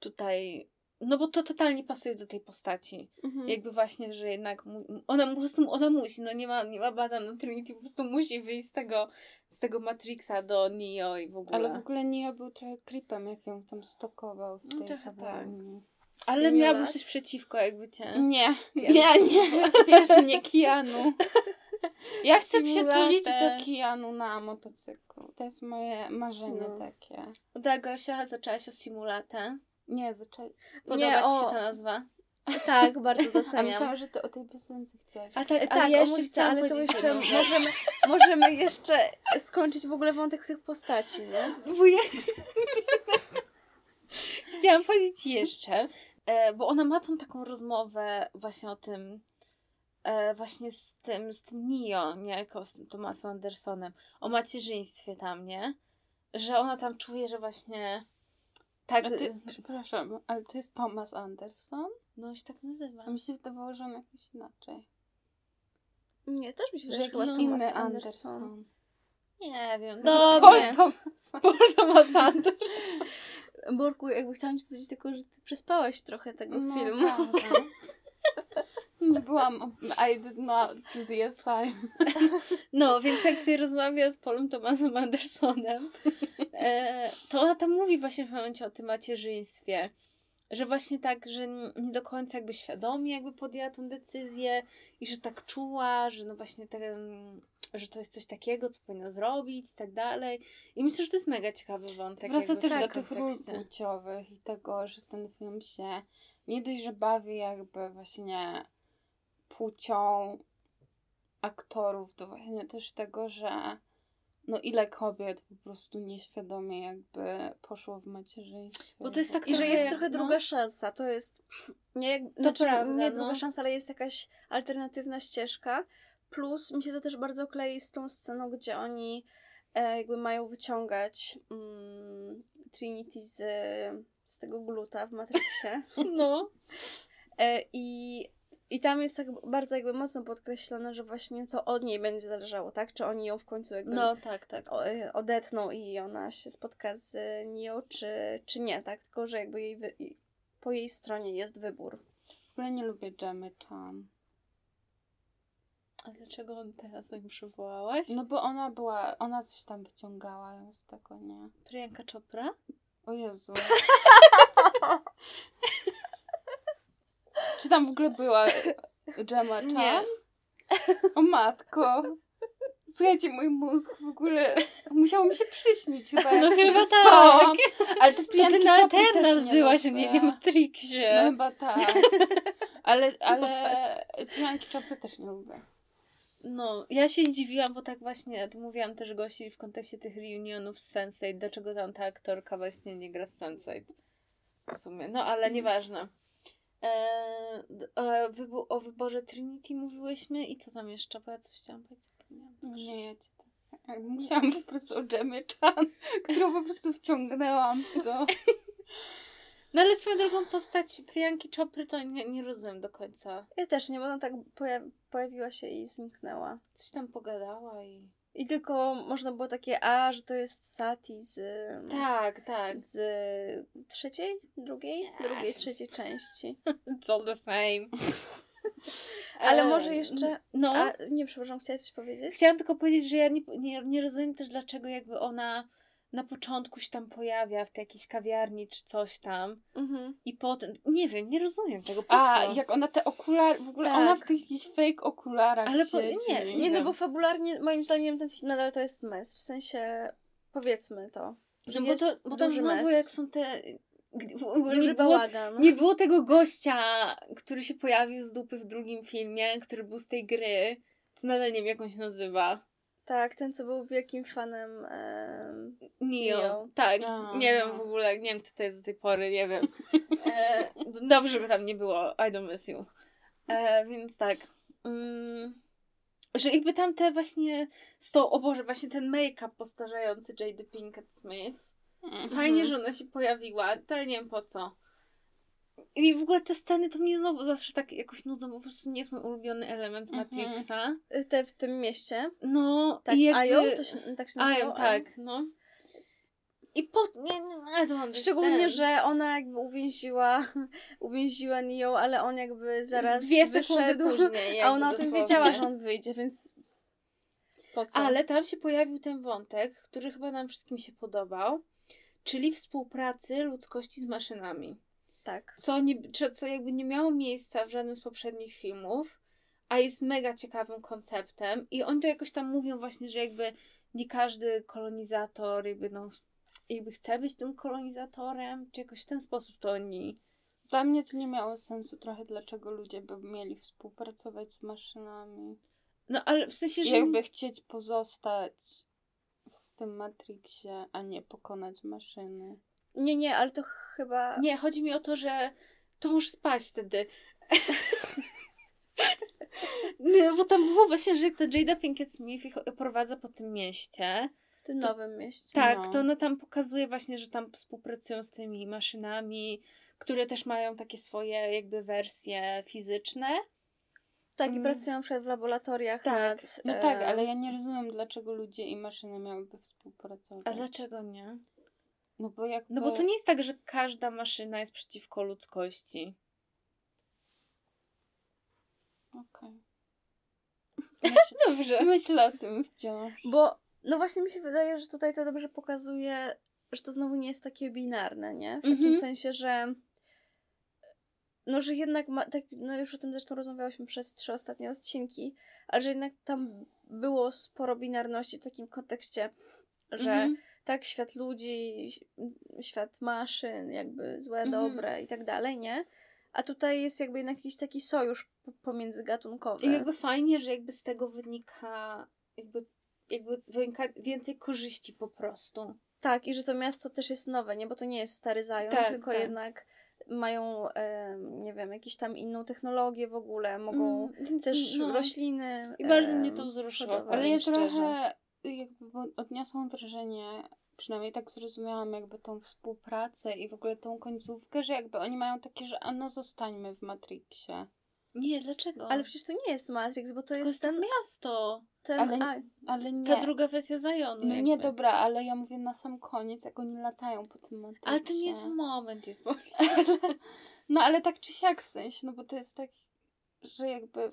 tutaj, no bo to totalnie pasuje do tej postaci. Mhm. Jakby właśnie, że jednak mu, ona po prostu, ona musi, no nie ma, nie ma bada na Trinity, po prostu musi wyjść z tego, z tego Matrixa do Neo i w ogóle. Ale w ogóle nie był trochę creepem, jak ją tam stokował w No tej trochę tak. Ale miałabym coś przeciwko, jakby cię. Nie, Ja- nie, nie, bierz mnie Kianu. Ja chcę przytulić Simulatem. do Kianu na motocyklu. To jest moje marzenie No. takie. Da, Gosia, zaczęłaś o Simulate. Nie, zaczęli. Podoba Nie, ci o- się ta nazwa? Tak, bardzo A doceniam. myślałam, że ty o tej piosence chciałaś. A tak, E, Tak, ja o muzyce, ale to jeszcze możemy, możemy jeszcze skończyć w ogóle wątek tych postaci, nie? Bo ja... Chciałam powiedzieć jeszcze, e, bo ona ma tą taką rozmowę właśnie o tym, e, właśnie z tym, z tym Nio, niejako z tym Tomasem Andersonem, o macierzyństwie tam, nie? Że ona tam czuje, że właśnie tak, A ty, przepraszam, ale to jest Thomas Anderson? no się tak nazywa. A mi się wydawało, że on jakoś inaczej. Nie, też mi się Że wydaje, że chyba Thomas inny Anderson. Anderson. Nie wiem, No, no nie. Paul Thomas. Paul Thomas Anderson. Borku, jakby chciałam ci powiedzieć tylko, że ty przespałaś trochę tego No, filmu. tak. Nie byłam, I did not do the assignment. No, więc jak sobie rozmawia z Polem Thomasem Andersonem, e, to ona tam mówi właśnie w momencie o tym macierzyństwie. Że właśnie tak, że nie do końca jakby świadomie jakby podjęła tą decyzję i że tak czuła, że no właśnie ten, że to jest coś takiego, co powinna zrobić i tak dalej. I myślę, że to jest mega ciekawy wątek. Wraca też do tych ról płciowych i tego, że ten film się nie dość, że bawi jakby właśnie płcią aktorów, to właśnie też tego, że no ile kobiet po prostu nieświadomie jakby poszło w macierzyństwo. Bo to jest tak I że jest jak- trochę no. druga szansa. To jest nie, jak- znaczy, prawda, nie no. druga szansa, ale jest jakaś alternatywna ścieżka. Plus mi się to też bardzo klei z tą sceną, gdzie oni e, jakby mają wyciągać mm, Trinity z, z tego gluta w Matrixie. No. E, I, I tam jest tak bardzo jakby mocno podkreślone, że właśnie to od niej będzie zależało, tak? Czy oni ją w końcu jakby No, tak, tak. e, odetną i ona się spotka z Neo, czy, czy nie, tak? Tylko, że jakby jej wy, po jej stronie jest wybór. W ogóle nie lubię Jemmy Chan. A dlaczego on teraz ją przywołałaś? No bo ona była, ona coś tam wyciągała ją z tego, nie? Priyanka Chopra? O Jezu. Czy tam w ogóle była Gemma Chan? Nie. O matko. Słuchajcie, mój mózg w ogóle musiał mi się przyśnić chyba. No chyba tak. Ale to To Priyanki ty na nie byłaś, nie, nie Matrixie. No chyba tak. Ale, ale Priyanki Chopry też nie lubię. No, ja się zdziwiłam, bo tak właśnie mówiłam też Gosi w kontekście tych reunionów z Sense8, dlaczego tam ta aktorka właśnie nie gra z Sense8 w sumie. No, ale nieważne. E, wybu- o wyborze Trinity mówiłyśmy i co tam jeszcze? Bo ja coś chciałam powiedzieć. No nie, ja cię tak. Musiałam po prostu o Gemmy Chan, którą po prostu wciągnęłam do... No ale swoją drogą postać Priyanki Chopry to nie, nie rozumiem do końca. Ja też nie, bo ona tak poja- pojawiła się i zniknęła. Coś tam pogadała i... I tylko można było takie, a, że to jest Sati z... Tak, tak. Z trzeciej? Drugiej? Drugiej, trzeciej części. It's all the same. Ale może jeszcze... No. A, nie, przepraszam, chciałaś coś powiedzieć? Chciałam tylko powiedzieć, że ja nie, nie, nie rozumiem też, dlaczego jakby ona na początku się tam pojawia w tej jakiejś kawiarni czy coś tam Mhm. i potem, nie wiem, nie rozumiem tego, po A, co? jak ona te okulary, w ogóle Tak. ona w tych jakichś fake okularach Ale po- siedzi. nie, Nie, no wiem. bo fabularnie moim zdaniem ten film nadal to jest mes. W sensie, powiedzmy to, że no bo, to, bo tam znowu mes, jak są te... duży nie było, bałagan. nie było tego gościa, który się pojawił z dupy w drugim filmie, który był z tej gry, to nadal nie wiem jak on się nazywa. Tak, ten co był wielkim fanem Neo. Neo. Tak, A, nie wiem no. w ogóle, nie wiem kto to jest do tej pory, nie wiem. E, dobrze by tam nie było, I don't miss you. E, więc tak. Mm, Że jakby tam te właśnie z tą, o Boże, właśnie ten make-up postarzający Jade Pinkett Smith. Fajnie, że ona się pojawiła, ale nie wiem po co. I w ogóle te sceny to mnie znowu zawsze tak jakoś nudzą, bo po prostu nie jest mój ulubiony element Mhm. Matrixa. Y, Te w tym mieście. No, Tak, i jakby... Ajo? To się, tak się nazywało? Ajo, tak, no. I po... Nie, nie, don't understand. Szczególnie, że ona jakby uwięziła, uwięziła Neo, ale on jakby zaraz Dwie sekundy wyszedł, później. a ona o tym wiedziała, że on wyjdzie, więc po co? Ale tam się pojawił ten wątek, który chyba nam wszystkim się podobał, czyli współpracy ludzkości z maszynami. Tak. Co, nie, co jakby nie miało miejsca w żadnym z poprzednich filmów, a jest mega ciekawym konceptem. I oni to jakoś tam mówią właśnie, że jakby nie każdy kolonizator jakby no jakby chce być tym kolonizatorem, czy jakoś w ten sposób to oni... Dla mnie to nie miało sensu trochę, dlaczego ludzie by mieli współpracować z maszynami. No ale w sensie, że... Jakby chcieć pozostać w tym Matrixie, a nie pokonać maszyny. Nie, nie, ale to chyba... Nie, chodzi mi o to, że to możesz spać wtedy. Nie, bo tam było właśnie, że jak ta Jada Pinkett Smith ich prowadza po tym mieście. W tym nowym mieście. Tak, No. to ona tam pokazuje właśnie, że tam współpracują z tymi maszynami, które też mają takie swoje jakby wersje fizyczne. Tak, i Mm. pracują przed w laboratoriach Tak. nad... No e, tak, ale ja nie rozumiem, dlaczego ludzie i maszyny miałyby współpracować. A dlaczego nie? No bo jakby... No bo to nie jest tak, że każda maszyna jest przeciwko ludzkości. Okej. Myśl, Dobrze. myślę o tym wciąż. Bo, no właśnie mi się wydaje, że tutaj to dobrze pokazuje, że to znowu nie jest takie binarne, nie? W takim Mhm. sensie, że no, że jednak, ma, tak, no już o tym zresztą rozmawiałyśmy przez trzy ostatnie odcinki, ale że jednak tam było sporo binarności w takim kontekście, że Mhm. Tak, świat ludzi, świat maszyn, jakby złe, Mhm. dobre i tak dalej, nie? A tutaj jest jakby jednak jakiś taki sojusz pomiędzygatunkowy. I jakby fajnie, że jakby z tego wynika jakby, jakby wynika więcej korzyści po prostu. Tak, i że to miasto też jest nowe, nie? Bo to nie jest stary Zion, Tak, tylko tak. jednak mają, em, nie wiem, jakąś tam inną technologię w ogóle, mogą Mm, też no. rośliny. I bardzo em, mnie to wzruszyło. Ale ja szczerze. trochę jakby odniosłam wrażenie, przynajmniej tak zrozumiałam jakby tą współpracę i w ogóle tą końcówkę, że jakby oni mają takie, że a no zostańmy w Matrixie. Nie, dlaczego? Ale przecież to nie jest Matrix, bo to jest jest ten, miasto. ten ale- a, Ale nie. Ta druga wersja Zionu. no nie, dobra, ale ja mówię na sam koniec, jak oni latają po tym Matrixie. Ale to nie ten moment jest, bo... No ale tak czy siak w sensie, no bo to jest tak, że jakby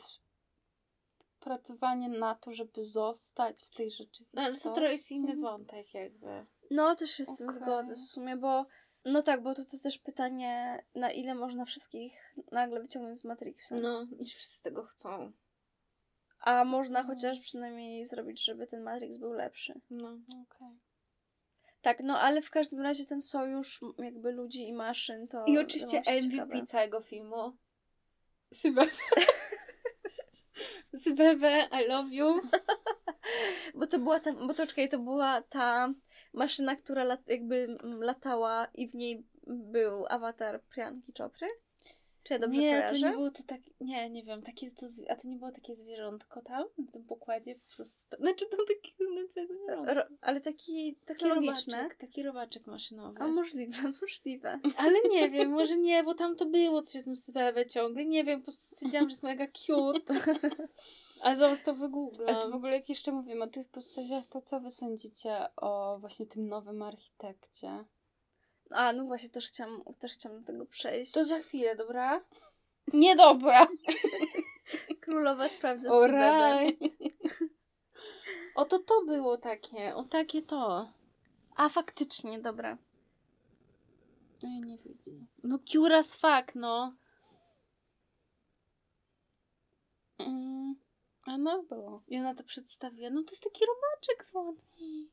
pracowanie na to, żeby zostać w tej rzeczywistości. No, ale to trochę jest inny wątek jakby. No, też się z tym Okej. zgodzę w sumie, bo no tak, bo to, to też pytanie, na ile można wszystkich nagle wyciągnąć z Matrixa. No, niż wszyscy tego chcą. A można chociaż przynajmniej zrobić, żeby ten Matrix był lepszy. No. Okej. Tak, no ale w każdym razie ten sojusz jakby ludzi i maszyn to... I oczywiście MVP ciekawe. całego filmu. Sybebe, I love you. Bo to była ta, bo to czekaj, to była ta maszyna, która lat, jakby mm, latała i w niej był awatar Priyanki Chopry? Czy ja dobrze nie, kojarzę? to nie było to tak, nie, nie wiem, takie, to, a to nie było takie zwierzątko tam, na tym pokładzie, po prostu, znaczy to taki, znaczy, no, Ro, ale taki taki technologiczny. robaczek, taki robaczek maszynowy. A możliwe, możliwe. Ale nie wiem, może nie, bo tam to było coś o tym Sybebe ciągle, nie wiem, po prostu stwierdziłam, że jest mega cute. A zaraz to A wygooglam. to w ogóle jak jeszcze mówimy o tych postaciach, to co wy sądzicie o właśnie tym nowym architekcie? A, no właśnie, też chciałam, też chciałam do tego przejść. To za chwilę, dobra? Niedobra! Królowa sprawdza. Alright. O to to było takie, o takie to. A, faktycznie, dobra. No ja nie widzę. No cute as fuck, no. Mm, a no było. I ona to przedstawia, no to jest taki robaczek słodki.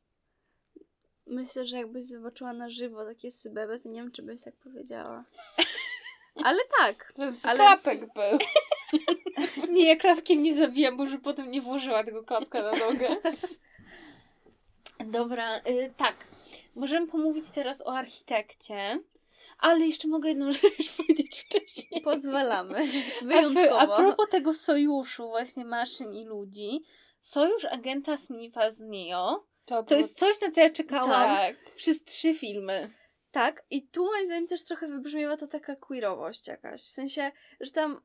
Myślę, że jakbyś zobaczyła na żywo takie Sybebę, to nie wiem, czy byś tak powiedziała. Ale tak. To jest Ale- klapek był. Nie, ja klapkiem nie zabijam, bo już potem nie włożyła tego klapka na nogę. Dobra, y, tak. Możemy pomówić teraz o architekcie. Ale jeszcze mogę jedną rzecz powiedzieć wcześniej. Pozwalamy. A, Wyjątkowo. a propos tego sojuszu właśnie maszyn i ludzi, sojusz agenta Smitha z Neo to było- jest coś, na co ja czekałam tak. przez trzy filmy. Tak, i tu moim zdaniem też trochę wybrzmiewa to taka queerowość jakaś. W sensie, że tam.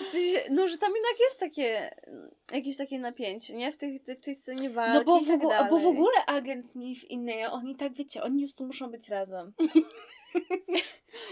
W sensie, no, że tam jednak jest takie, jakieś takie napięcie, nie? W, tych, w tej scenie walki No bo i w, tak ogóle, dalej. bo w ogóle agent Smith i Neo, oni tak wiecie, oni już tu muszą być razem.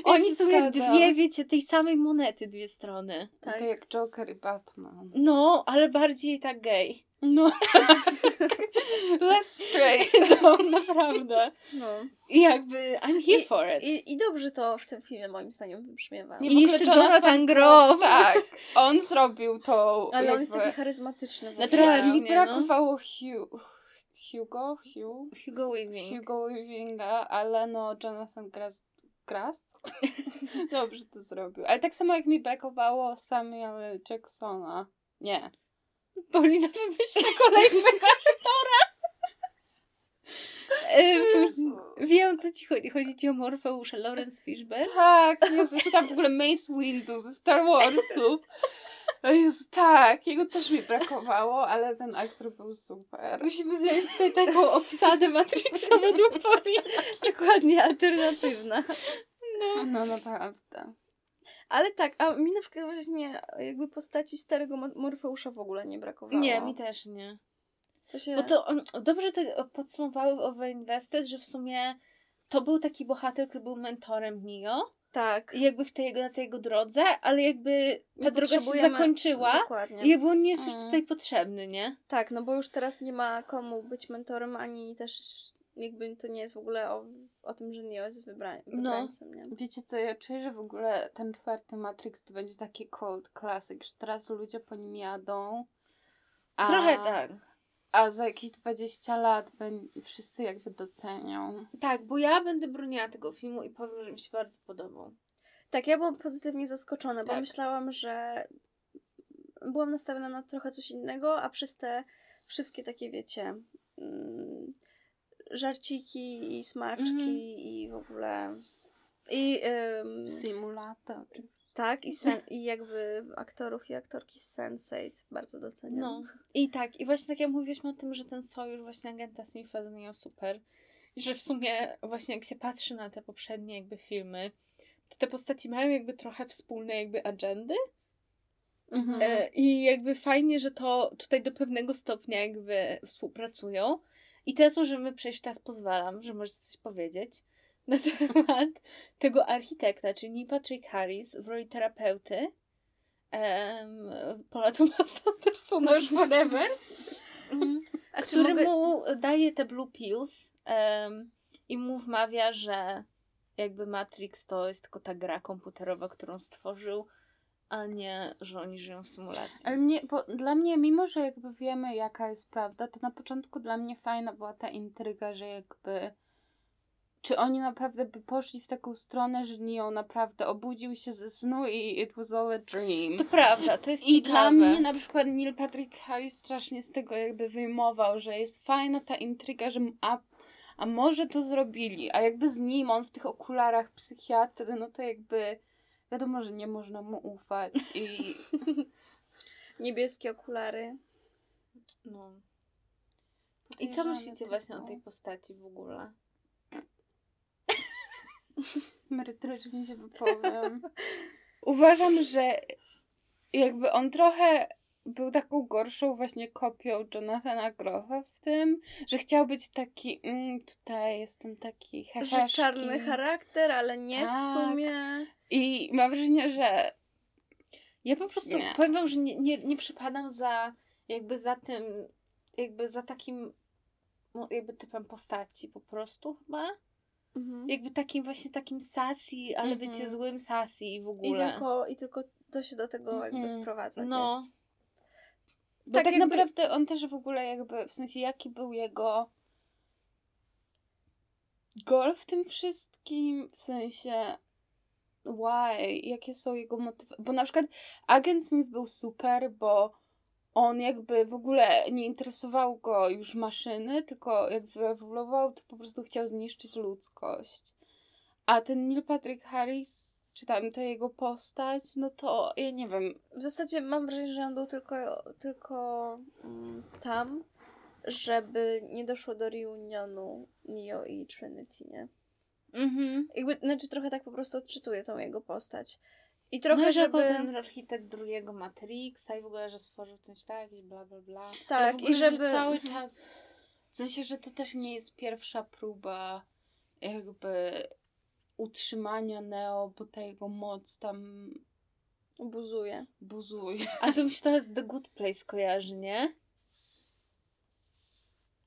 Oni są jak dwie, wiecie, tej samej monety dwie strony. Tak. To jak Joker i Batman. No, ale bardziej tak gay. No. Less straight. No, naprawdę. No. I jakby I'm here I- for it. I, I dobrze to w tym filmie moim zdaniem wybrzmiewa. I jeszcze Jonathan Groff. Tak. On zrobił to. Ale on jest jakby- taki charyzmatyczny. Znaczy, mi no. brakowało Hugh... Hugo? Hugh? Hugo Weaving. Hugo Weavinga, ale no Jonathan Grass... Grass? Dobrze to zrobił. Ale tak samo jak mi brakowało Samuel Jacksona. Nie. Paulina wymyśla kolejnego aktora. W- Wiem, co ci chodzi. Chodzi ci o Morfeusza Lawrence Fishburne? Tak, Jezu, tam w ogóle Mace Windu ze Star Warsów. O Jezu, tak, jego też mi brakowało, ale ten aktor był super. Musimy zrobić tutaj taką obsadę Matrixa według Pauliny. Dokładnie, alternatywna. No naprawdę. Ale tak, a mi na przykład właśnie jakby postaci starego Mo- Morfeusza w ogóle nie brakowało. Nie, mi też nie. To się... Bo to on, dobrze to podsumowały w Overinvested, że w sumie to był taki bohater, który był mentorem Neo. Tak. I jakby w tej, jego- na tej jego drodze, ale jakby ta Nie droga się zakończyła. Dokładnie. I jakby on nie jest już Mm. tutaj potrzebny, nie? Tak, no bo już teraz nie ma komu być mentorem, ani też jakby to nie jest w ogóle o, o tym, że nie jest wybra- No. wybrańcem, nie? Wiecie co, ja czuję, że w ogóle ten czwarty Matrix to będzie taki cult classic, że teraz ludzie po nim jadą. A, Trochę tak. A za jakieś 20 lat wszyscy jakby docenią. Tak, bo ja będę broniła tego filmu i powiem, że mi się bardzo podobał. Tak, ja byłam pozytywnie zaskoczona, bo Tak. myślałam, że byłam nastawiona na trochę coś innego, a przez te wszystkie takie, wiecie, mm, żarciki i smaczki Mhm. i w ogóle... I ym, Simulator. Tak, i, sen, i jakby aktorów i aktorki z Sense8 bardzo doceniam. No. I tak, i właśnie tak jak mówiliśmy o tym, że ten sojusz właśnie agenta Smitha z Neo super. I że w sumie właśnie jak się patrzy na te poprzednie jakby filmy, to te postaci mają jakby trochę wspólne jakby agendy. Mhm. E, I jakby fajnie, że to tutaj do pewnego stopnia jakby współpracują. I teraz możemy przejść, teraz pozwalam, że możecie coś powiedzieć na temat tego architekta, czyli Patrick Harris w roli terapeuty. Um, Paula Thomasa Andersona już whatever, A czy który mogę... mu daje te blue pills em, i mu wmawia, że jakby Matrix to jest tylko ta gra komputerowa, którą stworzył, a nie, że oni żyją w symulacji. Ale mnie, bo dla mnie, mimo że jakby wiemy jaka jest prawda, to na początku dla mnie fajna była ta intryga, że jakby czy oni naprawdę by poszli w taką stronę, że Neo naprawdę obudził się ze snu i it was all a dream. To prawda, to jest I ciekawe. dla mnie na przykład Neil Patrick Harris strasznie z tego jakby wyjmował, że jest fajna ta intryga, że a, a może to zrobili, a jakby z nim on w tych okularach psychiatry, no to jakby wiadomo, że nie można mu ufać i Niebieskie okulary. No. I co myślicie właśnie o tej postaci w ogóle? merytorycznie się wypowiem. Uważam, że jakby on trochę był taką gorszą właśnie kopią Jonathana Groffa w tym, że chciał być taki, mm, tutaj jestem taki Że heheszki. czarny charakter, ale nie w Tak. sumie. I mam wrażenie, że Ja po prostu Nie. powiem wam, że nie, nie, nie przypadam za jakby za tym, jakby za takim no, jakby typem postaci po prostu chyba. Mhm. Jakby takim właśnie takim sassy, ale Mhm. wiecie, złym sassy w I ogóle. tylko, I tylko to się do tego jakby Mhm. sprowadza. nie? No, Bo Tak tak, jakby- naprawdę on też w ogóle jakby, w sensie jaki był jego goal w tym wszystkim, w sensie why, jakie są jego motywy, bo na przykład Agent Smith był super, bo on jakby w ogóle nie interesował go już maszyny, tylko jak wyewoluował, to po prostu chciał zniszczyć ludzkość. A ten Neil Patrick Harris, czy tam ta jego postać, no to ja nie wiem. W zasadzie mam wrażenie, że on był tylko, tylko mm, tam, żeby nie doszło do reunionu Neo i Trinity, nie? Mhm. Jakby, znaczy trochę tak po prostu odczytuję tą jego postać. I Trochę, no, żeby... jako ten architekt drugiego Matrixa i w ogóle, że stworzył ten świat, jakieś bla bla bla. Tak, ogóle, i żeby... Że cały czas. W sensie, że to też nie jest pierwsza próba jakby utrzymania Neo, bo ta jego moc tam Buzuje. buzuje. A to mi się teraz The Good Place kojarzy, nie?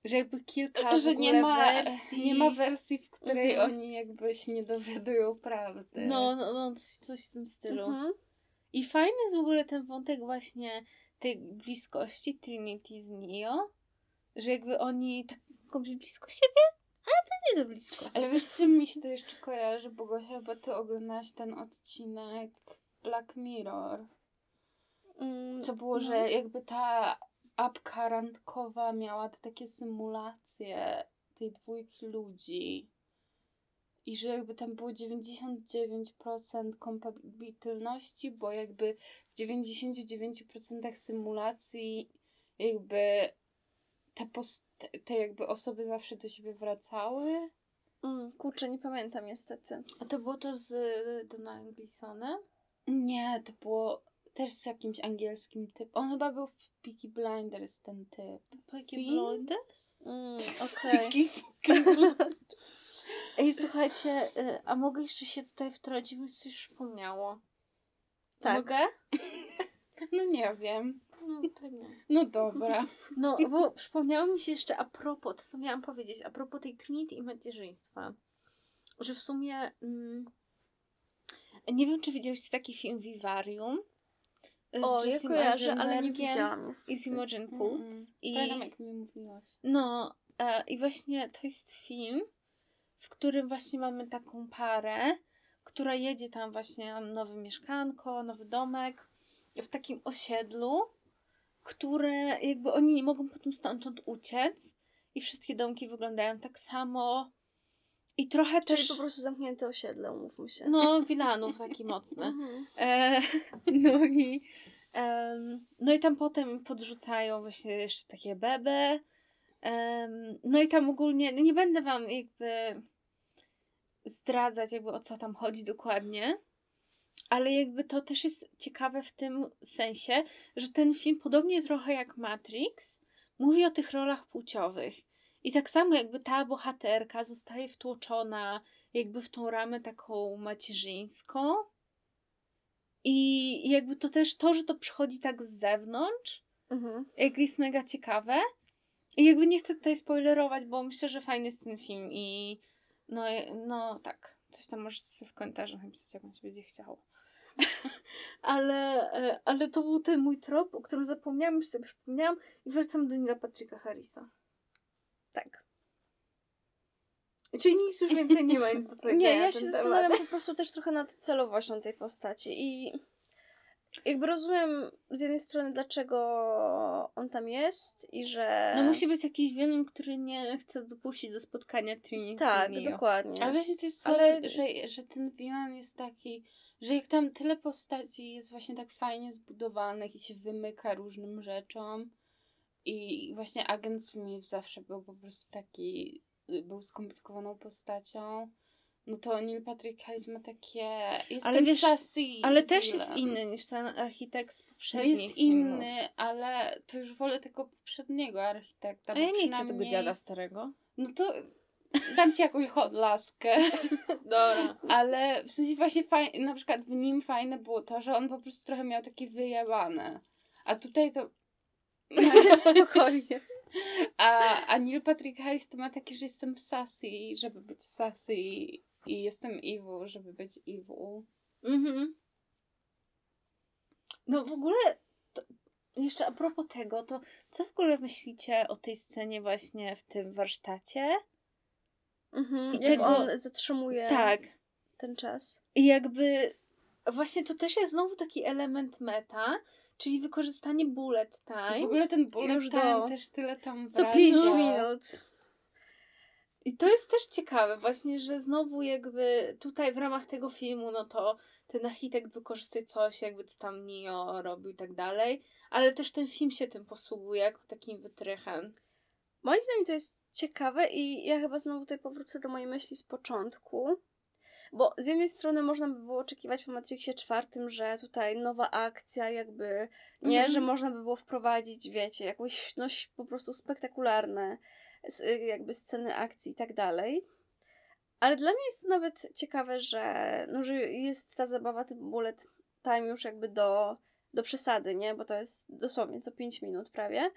Że jakby kilka że nie ma, wersji. nie ma wersji, w której Mhm. oni jakby się nie dowiadują prawdy. No, no, no coś, w tym stylu. Mhm. I fajny jest w ogóle ten wątek właśnie tej bliskości Trinity z Neo, że jakby oni tak mogą blisko siebie, ale to nie za blisko. Ale wiesz, z czym mi się to jeszcze kojarzy, bo Gosia, bo ty oglądałaś ten odcinek Black Mirror. Mm, Co było, no. że jakby ta apka randkowa miała te takie symulacje tej dwójki ludzi. I że jakby tam było 99% kompatybilności, bo jakby w 99% symulacji jakby te, post- te jakby osoby zawsze do siebie wracały. Mm, kurczę, nie pamiętam niestety. A to było to z Donaldem Gleesonem? Nie, to było też z jakimś angielskim typem. On chyba był w Peaky Blinders, ten typ. Peaky? Blinders? Mm, Okej. Fucking Ej, słuchajcie, y, a mogę jeszcze się tutaj wtrącić, mi się coś przypomniało. Tak. Mogę? No nie wiem. No, pewnie. No dobra. No, bo przypomniało mi się jeszcze a propos, to co miałam powiedzieć, a propos tej Trinity i macierzyństwa, że w sumie mm, nie wiem, czy widzieliście taki film Vivarium O, ja kojarzę, ale nie widziałam i z Imogen Poots. Mm-mm. I, Pamiętam jak mi mówiłaś. no, e, i właśnie to jest film, w którym właśnie mamy taką parę, która jedzie tam właśnie na nowe mieszkanko, nowy domek, w takim osiedlu, które jakby oni nie mogą potem stamtąd uciec i wszystkie domki wyglądają tak samo i trochę Czyli też, po prostu zamknięte osiedle, umówmy się. no, Wilanów taki mocny. Mhm. E, no i no i tam potem podrzucają właśnie jeszcze takie bebe. No i tam ogólnie, no nie będę wam jakby zdradzać jakby o co tam chodzi dokładnie, ale jakby to też jest ciekawe w tym sensie, że ten film podobnie trochę jak Matrix mówi o tych rolach płciowych. I tak samo jakby ta bohaterka zostaje wtłoczona jakby w tą ramę taką macierzyńską, i jakby to też to, że to przychodzi tak z zewnątrz, Mhm. jakby jest mega ciekawe. I jakby nie chcę tutaj spoilerować, bo myślę, że fajny jest ten film i no, no tak, coś tam możecie sobie w komentarzach napisać, jak wam się będzie chciało. ale, e, ale to był ten mój trop, o którym zapomniałam, już sobie przypomniałam i wracam do Nila Patryka Harrisa. Tak. Czyli nic już więcej nie ma nic do powiedzenia Nie, ja się temat. zastanawiam po prostu też trochę nad celowością tej postaci i jakby rozumiem z jednej strony, dlaczego on tam jest i że... No musi być jakiś wielon, który nie chce dopuścić do spotkania Trinity Tak, Neo. dokładnie. Ale właśnie to jest Ale- ale... że, że ten Wilan jest taki, że jak tam tyle postaci jest właśnie tak fajnie zbudowanych i się wymyka różnym rzeczom i właśnie agent Smith zawsze był po prostu taki, był skomplikowaną postacią, no to Neil Patrick Harris ma takie, jest Ale wiesz, sassy Ale też jest inny niż ten architekt z No poprzednich jest filmów. inny, ale to już wolę tego poprzedniego architekta. A ja nie chcę przynajmniej- tego dziada starego. No to dam ci jakąś laskę. Dobra. Ale w sensie właśnie fajne, na przykład w nim fajne było to, że on po prostu trochę miał takie wyjebane. A tutaj to... Spokojnie. A, a Neil Patrick Harris to ma takie, że jestem sassy, żeby być sassy i, i jestem evil, żeby być evil. Mhm. No w ogóle, to jeszcze a propos tego, to co w ogóle myślicie o tej scenie właśnie w tym warsztacie? Mhm. I Jak tego- on zatrzymuje Tak. ten czas. I jakby Właśnie to też jest znowu taki element meta, czyli wykorzystanie bullet W time. ogóle ten bullet Już time do- też tyle tam Co wraca. 5 minut. I to jest też ciekawe właśnie, że znowu jakby tutaj w ramach tego filmu, no to ten architekt wykorzystuje coś, jakby co tam Neo robił i tak dalej, ale też ten film się tym posługuje jako takim wytrychem. Moim zdaniem to jest ciekawe i ja chyba znowu tutaj powrócę do mojej myśli z początku. Bo z jednej strony można by było oczekiwać po Matrixie czwartym, że tutaj nowa akcja, jakby nie, Mhm. że można by było wprowadzić, wiecie, jakieś no, po prostu spektakularne y, jakby sceny akcji i tak dalej. Ale dla mnie jest to nawet ciekawe, że, no, że jest ta zabawa typu bullet time już jakby do, do przesady, nie? Bo to jest dosłownie co 5 minut prawie.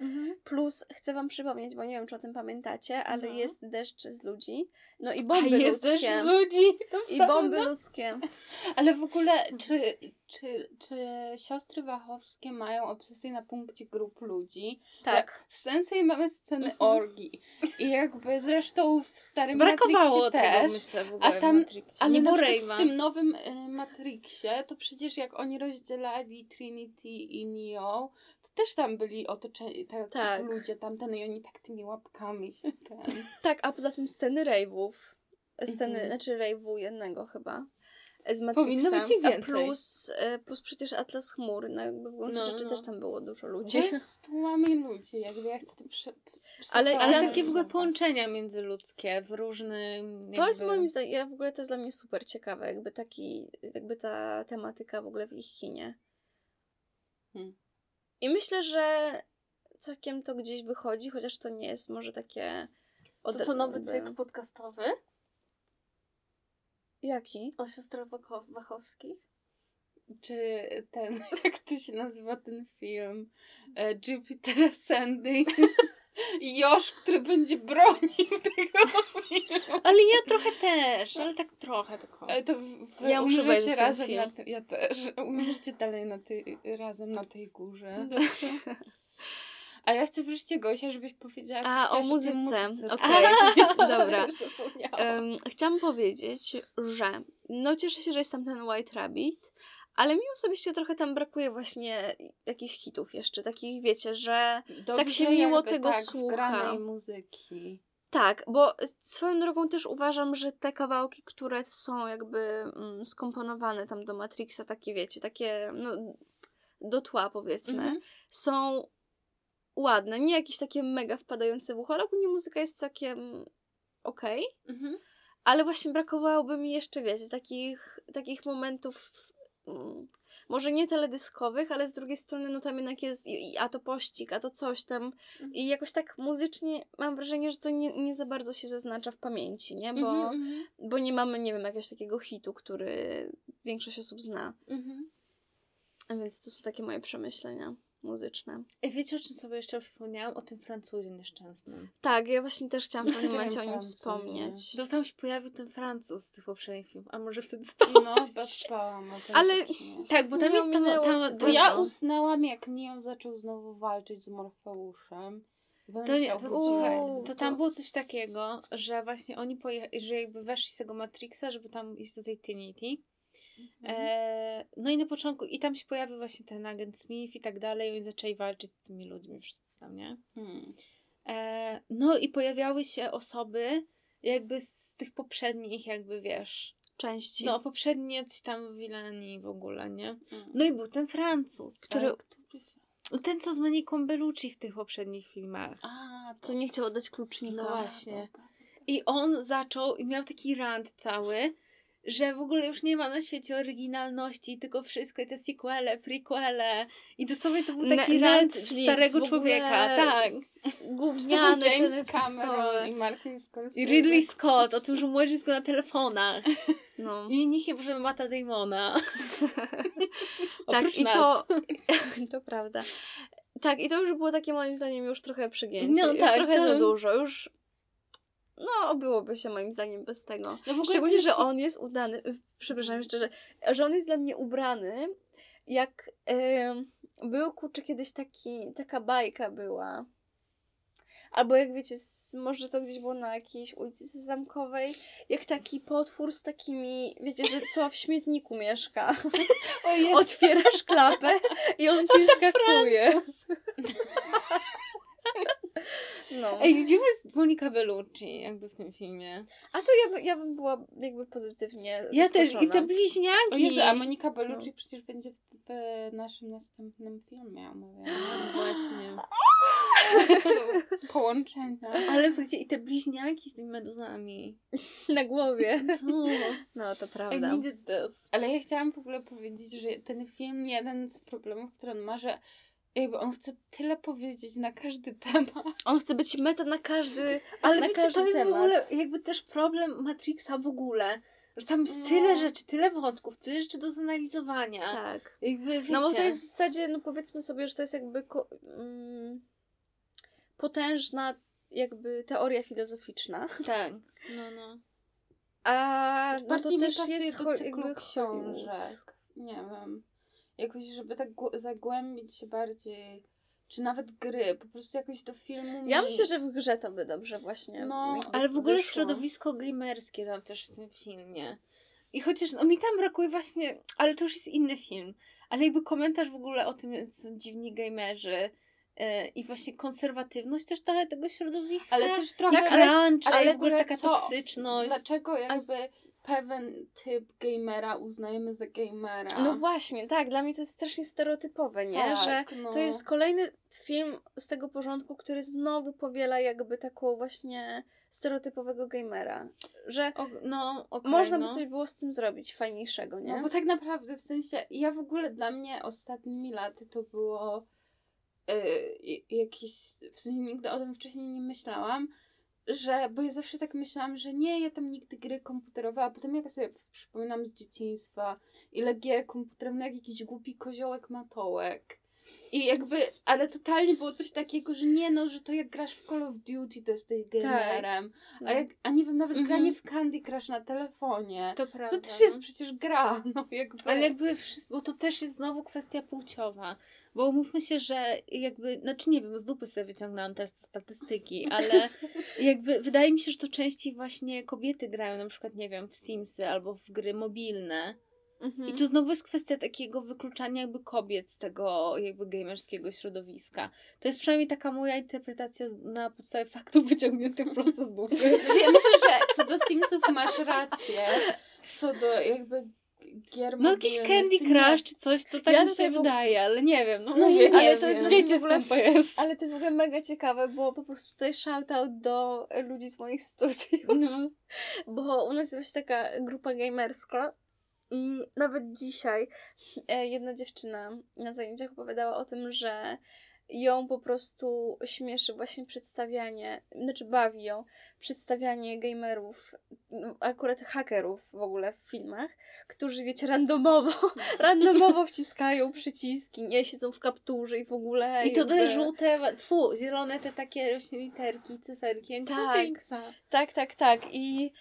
Plus chcę wam przypomnieć, bo nie wiem, czy o tym pamiętacie, ale No. jest deszcz z ludzi. No i A bomby jest też ludzkie. z ludzi, to I prawda. bomby ludzkie. Ale w ogóle, czy, czy, czy siostry Wachowskie mają obsesję na punkcie grup ludzi? Tak. W sensie mamy sceny Mhm. orgii. I jakby zresztą w starym Brakowało Matrixie tego, też. myślę, w A ogóle tam- w Matrixie. Ale na w tym nowym y, Matrixie, to przecież jak oni rozdzielali Trinity i Neo, to też tam byli otoczeni tak, Tak. ludzie tamten i oni tak tymi łapkami się ten... Tak, a poza tym sceny rave'ów. Sceny, Mhm. znaczy rave'u jednego chyba. Z Powinno Matrixa. być ich więcej. plus, e, plus przecież Atlas Chmur. No jakby w gruncie No, rzeczy no. też tam było dużo ludzi. To jest tłumami ludzi, jakby ja chcę to prze... Ale- Ale takie w ogóle połączenia międzyludzkie w różnym. To jest jakby- moim zdaniem, ja w ogóle to jest dla mnie super ciekawe, jakby taki, jakby ta tematyka w ogóle w ich kinie. Hmm. I myślę, że całkiem to gdzieś wychodzi, chociaż to nie jest może takie... To ode- co nowy jakby- cykl podcastowy Jaki? o siostrach Wachow- Wachowskich? Czy ten, jak to się nazywa ten film? E, Jupiter Ascending. I Josz, który będzie bronił tego filmu. Ale ja trochę też, ale tak trochę tylko. Ale to wy Ja muszę umrzecie razem film. na Ja też. Umrzecie dalej na tej, razem na tej górze. A ja chcę wreszcie Gosia, żebyś powiedziała, co A, o muzyce. muzyce. Okej, A, dobra. Em, chciałam powiedzieć, że no cieszę się, że jest tam ten White Rabbit, ale mi osobiście trochę tam brakuje właśnie jakichś hitów jeszcze, takich wiecie, że tak się Dobrze miło jakby tego tak, słucha. muzyki. tak, bo swoją drogą też uważam, że te kawałki, które są jakby mm, skomponowane tam do Matrixa, takie wiecie, takie no, do tła powiedzmy, Mhm. są ładne, nie jakieś takie mega wpadające w ucho, ale ogólnie muzyka jest całkiem okej. Mhm. Ale właśnie brakowałoby mi jeszcze, wiecie, takich, takich momentów, mm, może nie teledyskowych, ale z drugiej strony, no tam jednak jest, i, i- a to pościg, a to coś tam. I jakoś tak muzycznie mam wrażenie, że to nie, nie za bardzo się zaznacza w pamięci, nie? Bo, Mhm, mhm, bo nie mamy, nie wiem, jakiegoś takiego hitu, który większość osób zna. mhm. A więc to są takie moje przemyślenia muzyczne. Ej, Wiecie, o czym sobie jeszcze przypomniałam? O tym Francuzie nieszczęsnym. Tak, ja właśnie też chciałam w pewnym momencie o nim wspomnieć. To tam się pojawił ten Francuz z tych poprzednich filmów, a może wtedy No, chyba spałam o tym. Ale-. Tak, bo tam Nie jest tam, tam, Bo ja usnęłam, jak Neo zaczął znowu walczyć z Morfeuszem. Bo To, nie, to, słuchaj, to- tam było coś takiego, że właśnie oni pojechali, że jakby weszli z tego Matrixa, żeby tam iść do tej Trinity. E, no i na początku, i tam się pojawił właśnie ten agent Smith i tak dalej, i oni zaczęli walczyć z tymi ludźmi wszyscy tam, nie? Hmm. E, no i pojawiały się osoby jakby z tych poprzednich, jakby wiesz, Części. no poprzednie coś tam Wilani w ogóle, nie? Hmm. No i był ten Francuz, Który- Ale który no ten co z Moniką Bellucci w tych poprzednich filmach. A, Co nie chciał oddać klucznika. No właśnie. I on zaczął i miał taki rant cały, że w ogóle już nie ma na świecie oryginalności, tylko wszystko i te sequele, prequele. I dosłownie to był taki rant Netflix starego człowieka. Tak. Gówniane James. Cameron i Martin Scorsese. I Ridley Scott o tym, że młodzi go na telefonach. No. I nikt nie poszedł Mata Damona. Tak, i nas. to. to prawda. Tak, i to już było takie moim zdaniem już trochę przygięcie. No już tak, trochę to- za dużo. Już. No, obyłoby się moim zdaniem bez tego. No w ogóle Szczególnie, że on jest udany. Przepraszam jeszcze, że, on jest dla mnie ubrany. Jak em, był kurczę kiedyś taki, taka bajka była. Albo jak wiecie, z, może to gdzieś było na jakiejś ulicy Zamkowej, jak taki potwór z takimi, wiecie, że co w śmietniku mieszka. Otwierasz klapę i on ci wyskakuje. No. Ej, gdzie jest Monika Bellucci jakby w tym filmie? A to ja, by, ja bym była jakby pozytywnie Ja też, i te bliźniaki. O Jezu, a Monika Bellucci No. przecież będzie w, w naszym następnym filmie omawiana. No właśnie. Połączenia. Ale słuchajcie, i te bliźniaki z tymi meduzami. Na głowie. No. No, to I prawda. needed this. Ale ja chciałam w ogóle powiedzieć, że ten film, jeden z problemów, który on ma, że jakby on chce tyle powiedzieć na każdy temat. On chce być meta na każdy Ale na wiecie, każdy to jest temat. w ogóle jakby też problem Matrixa w ogóle. Że tam jest No. tyle rzeczy, tyle wątków, tyle rzeczy do zanalizowania. Tak. Jakby wiecie. No bo to jest w zasadzie, no powiedzmy sobie, że to jest jakby ko- mm, potężna jakby teoria filozoficzna. Tak. No, no. A no to też jest do cho- cyklu jakby książek. Nie wiem. Jakoś, żeby tak gł- zagłębić się bardziej. Czy nawet gry. Po prostu jakoś do filmu Ja mi... myślę, że w grze to by dobrze właśnie No, Ale w ogóle wyszło. środowisko gamerskie tam też w tym filmie. I chociaż no mi tam brakuje właśnie, ale to już jest inny film. Ale jakby komentarz w ogóle o tym jest są dziwni gamerzy e, i właśnie konserwatywność też trochę tego środowiska. Ale też trochę... Tak, ale- crunch, ale ale w ogóle taka co? toksyczność. Dlaczego jakby z- pewien typ gamera uznajemy za gamera? No właśnie, tak, dla mnie to jest strasznie stereotypowe, nie? Że Tak, no. to jest kolejny film z tego porządku, który znowu powiela jakby taką właśnie stereotypowego gamera. Że O, no, okej, można no. by coś było z tym zrobić fajniejszego, nie? No bo tak naprawdę, w sensie, ja w ogóle dla mnie ostatnimi laty to było yy, jakieś, w sensie nigdy o tym wcześniej nie myślałam, że, bo ja zawsze tak myślałam, że nie, ja tam nigdy gry komputerowe, a potem jak sobie przypominam z dzieciństwa, ile gier komputerowych, no jak jakiś głupi koziołek matołek. I jakby, ale totalnie było coś takiego, że nie no, że to jak grasz w Call of Duty, to jesteś gamerem. No. A, jak, a nie wiem, nawet Mhm. granie w Candy Crush na telefonie. To prawda. To też jest no. przecież gra, no jakby. Ale jakby wszystko, bo to też jest znowu kwestia płciowa. Bo umówmy się, że jakby, znaczy nie wiem, z dupy sobie wyciągnęłam teraz te statystyki, ale jakby wydaje mi się, że to częściej właśnie kobiety grają na przykład, nie wiem, w Simsy albo w gry mobilne. Mhm. I to znowu jest kwestia takiego wykluczania jakby kobiet z tego jakby gamerskiego środowiska. To jest przynajmniej taka moja interpretacja na podstawie faktów wyciągniętych prosto z dupy. Ja myślę, że co do Simsów masz rację. Co do jakby gier No jakiś Candy nie- Crush czy coś, to tak Ja mi się w wydaje, ale nie wiem, no, No mówię, nie ale to jest właśnie Wiecie w ogóle- skąd to jest. Ale to jest w ogóle mega ciekawe, bo po prostu tutaj shoutout do ludzi z moich studiów, No. bo u nas jest właśnie taka grupa gamerska i nawet dzisiaj e, jedna dziewczyna na zajęciach opowiadała o tym, że ją po prostu śmieszy właśnie przedstawianie, znaczy bawi ją przedstawianie gamerów, akurat hakerów w ogóle w filmach, którzy wiecie, randomowo, randomowo wciskają przyciski, nie siedzą w kapturze i w ogóle I to te żółte, fu, zielone te takie właśnie literki, cyferki, Tak. Tak, tak, tak. I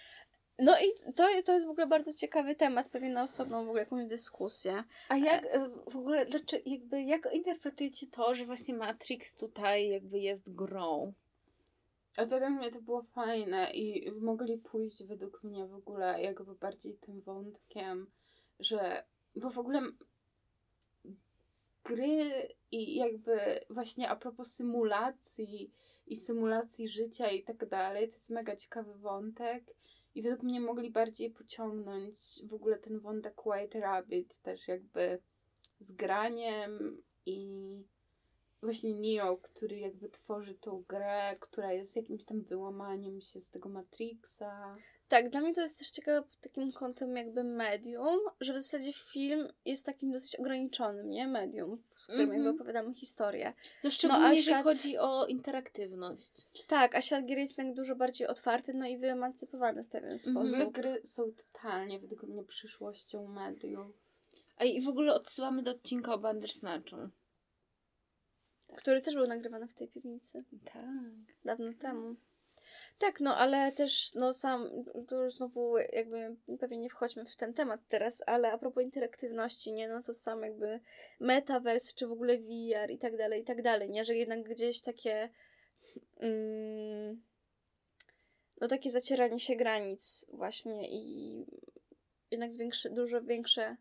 no i to, to jest w ogóle bardzo ciekawy temat, pewnie na osobną w ogóle jakąś dyskusję. A jak e, w ogóle, dlaczego, jakby, jak interpretujecie to, że właśnie Matrix tutaj jakby jest grą? A według mnie to było fajne i mogli pójść według mnie w ogóle jakby bardziej tym wątkiem, że bo w ogóle gry i jakby właśnie a propos symulacji i symulacji życia i tak dalej, to jest mega ciekawy wątek i według mnie mogli bardziej pociągnąć w ogóle ten wątek White Rabbit też jakby z graniem i właśnie Neo, który jakby tworzy tą grę, która jest jakimś tam wyłamaniem się z tego Matrixa. Tak, dla mnie to jest też ciekawe pod takim kątem jakby medium, że w zasadzie film jest takim dosyć ograniczonym, nie? Medium, w którym Mhm. jakby opowiadamy historię. No szczególnie a jeżeli świat- chodzi o interaktywność. Tak, a świat gier jest jednak dużo bardziej otwarty, no i wyemancypowany w pewien Mhm. W ogóle sposób. gry są totalnie według mnie przyszłością mediów. A i w ogóle odsyłamy do odcinka o Bandersnatchu. Który też był nagrywany w tej piwnicy. Tak. dawno temu. Tak, no ale też, no sam, to już znowu jakby pewnie nie wchodźmy w ten temat teraz, ale a propos interaktywności, nie, no to sam jakby metaverse, czy w ogóle VR i tak dalej, i tak dalej, nie, że jednak gdzieś takie mm, no takie zacieranie się granic właśnie i jednak zwiększy, dużo większe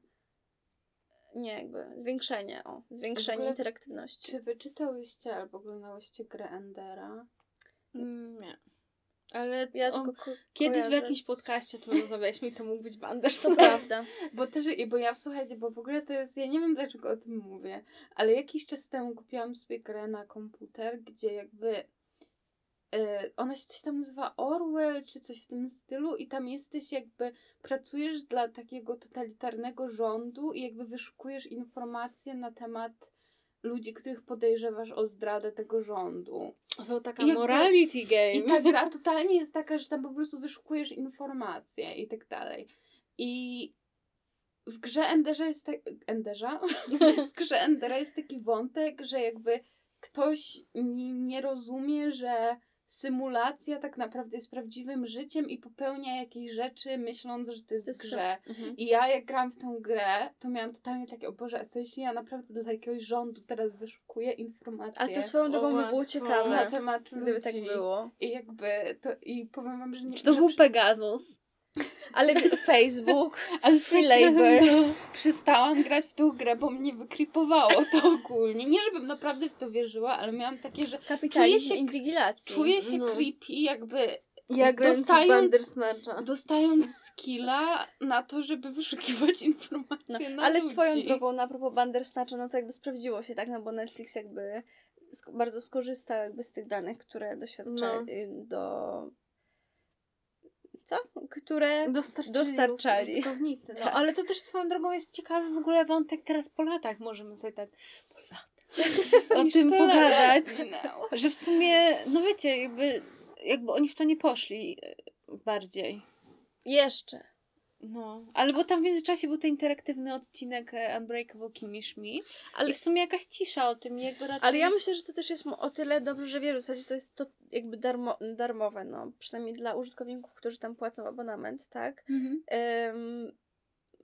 nie jakby zwiększenie, o, zwiększenie ogóle interaktywności. Czy wyczytałyście albo oglądałyście grę Endera? Mm, Nie. Ale Ja tylko ko- kiedyś w jakimś z- podcaście to rozmawialiśmy i to mógł być To Bandersnatch. prawda. Bo też, bo ja słuchajcie, bo w ogóle to jest, ja nie wiem dlaczego o tym mówię, ale jakiś czas temu kupiłam sobie grę na komputer, gdzie jakby e, ona się coś tam nazywa Orwell, czy coś w tym stylu i tam jesteś jakby, pracujesz dla takiego totalitarnego rządu i jakby wyszukujesz informacje na temat ludzi, których podejrzewasz o zdradę tego rządu. To taka I jakby- morality game. I ta gra totalnie jest taka, że tam po prostu wyszukujesz informacje i tak dalej. I w grze Enderza jest tak... Enderza? w grze Endera jest taki wątek, że jakby ktoś nie rozumie, że symulacja tak naprawdę jest prawdziwym życiem i popełnia jakieś rzeczy, myśląc, że to jest w grze. Mhm. I ja jak gram w tą grę, to miałam totalnie takie, o Boże, a co jeśli ja naprawdę dla jakiegoś rządu teraz wyszukuję informacje A to swoją drogą by było ciekawe, na temat ludzi. gdyby tak było. I jakby to, i powiem wam, że nie Czy to że był Pegasus? Ale Facebook, ale free labor. Przestałam grać w tą grę, bo mnie wykripowało to ogólnie. Nie, żebym naprawdę w to wierzyła, ale miałam takie, że kapitalizm Czuję się- inwigilacji. czuję się No. creepy, jakby Ja Dostając- dostając skilla na to, żeby wyszukiwać No, informacje na ale ludzi. swoją drogą, na propos Bandersnatcha, no to jakby sprawdziło się, tak, no bo Netflix jakby bardzo skorzystał jakby z tych danych, które doświadcza No. y, do... Co? Które... Dostarczyli. Dostarczali. No, Tak. ale to też swoją drogą jest ciekawy w ogóle wątek teraz po latach. Możemy sobie tak po latach o tym pogadać. minęło. Że w sumie, no wiecie, jakby, jakby oni w to nie poszli e, bardziej. Jeszcze. No, ale bo tam w międzyczasie był ten interaktywny odcinek e, Unbreakable Kimmy Schmidt Ale i w sumie jakaś cisza o tym, jakby raczej... Ale ja myślę, że to też jest o tyle dobrze, że wiesz, w zasadzie to jest to jakby darmo, darmowe, no. Przynajmniej dla użytkowników, którzy tam płacą abonament, tak? Mhm. Ym,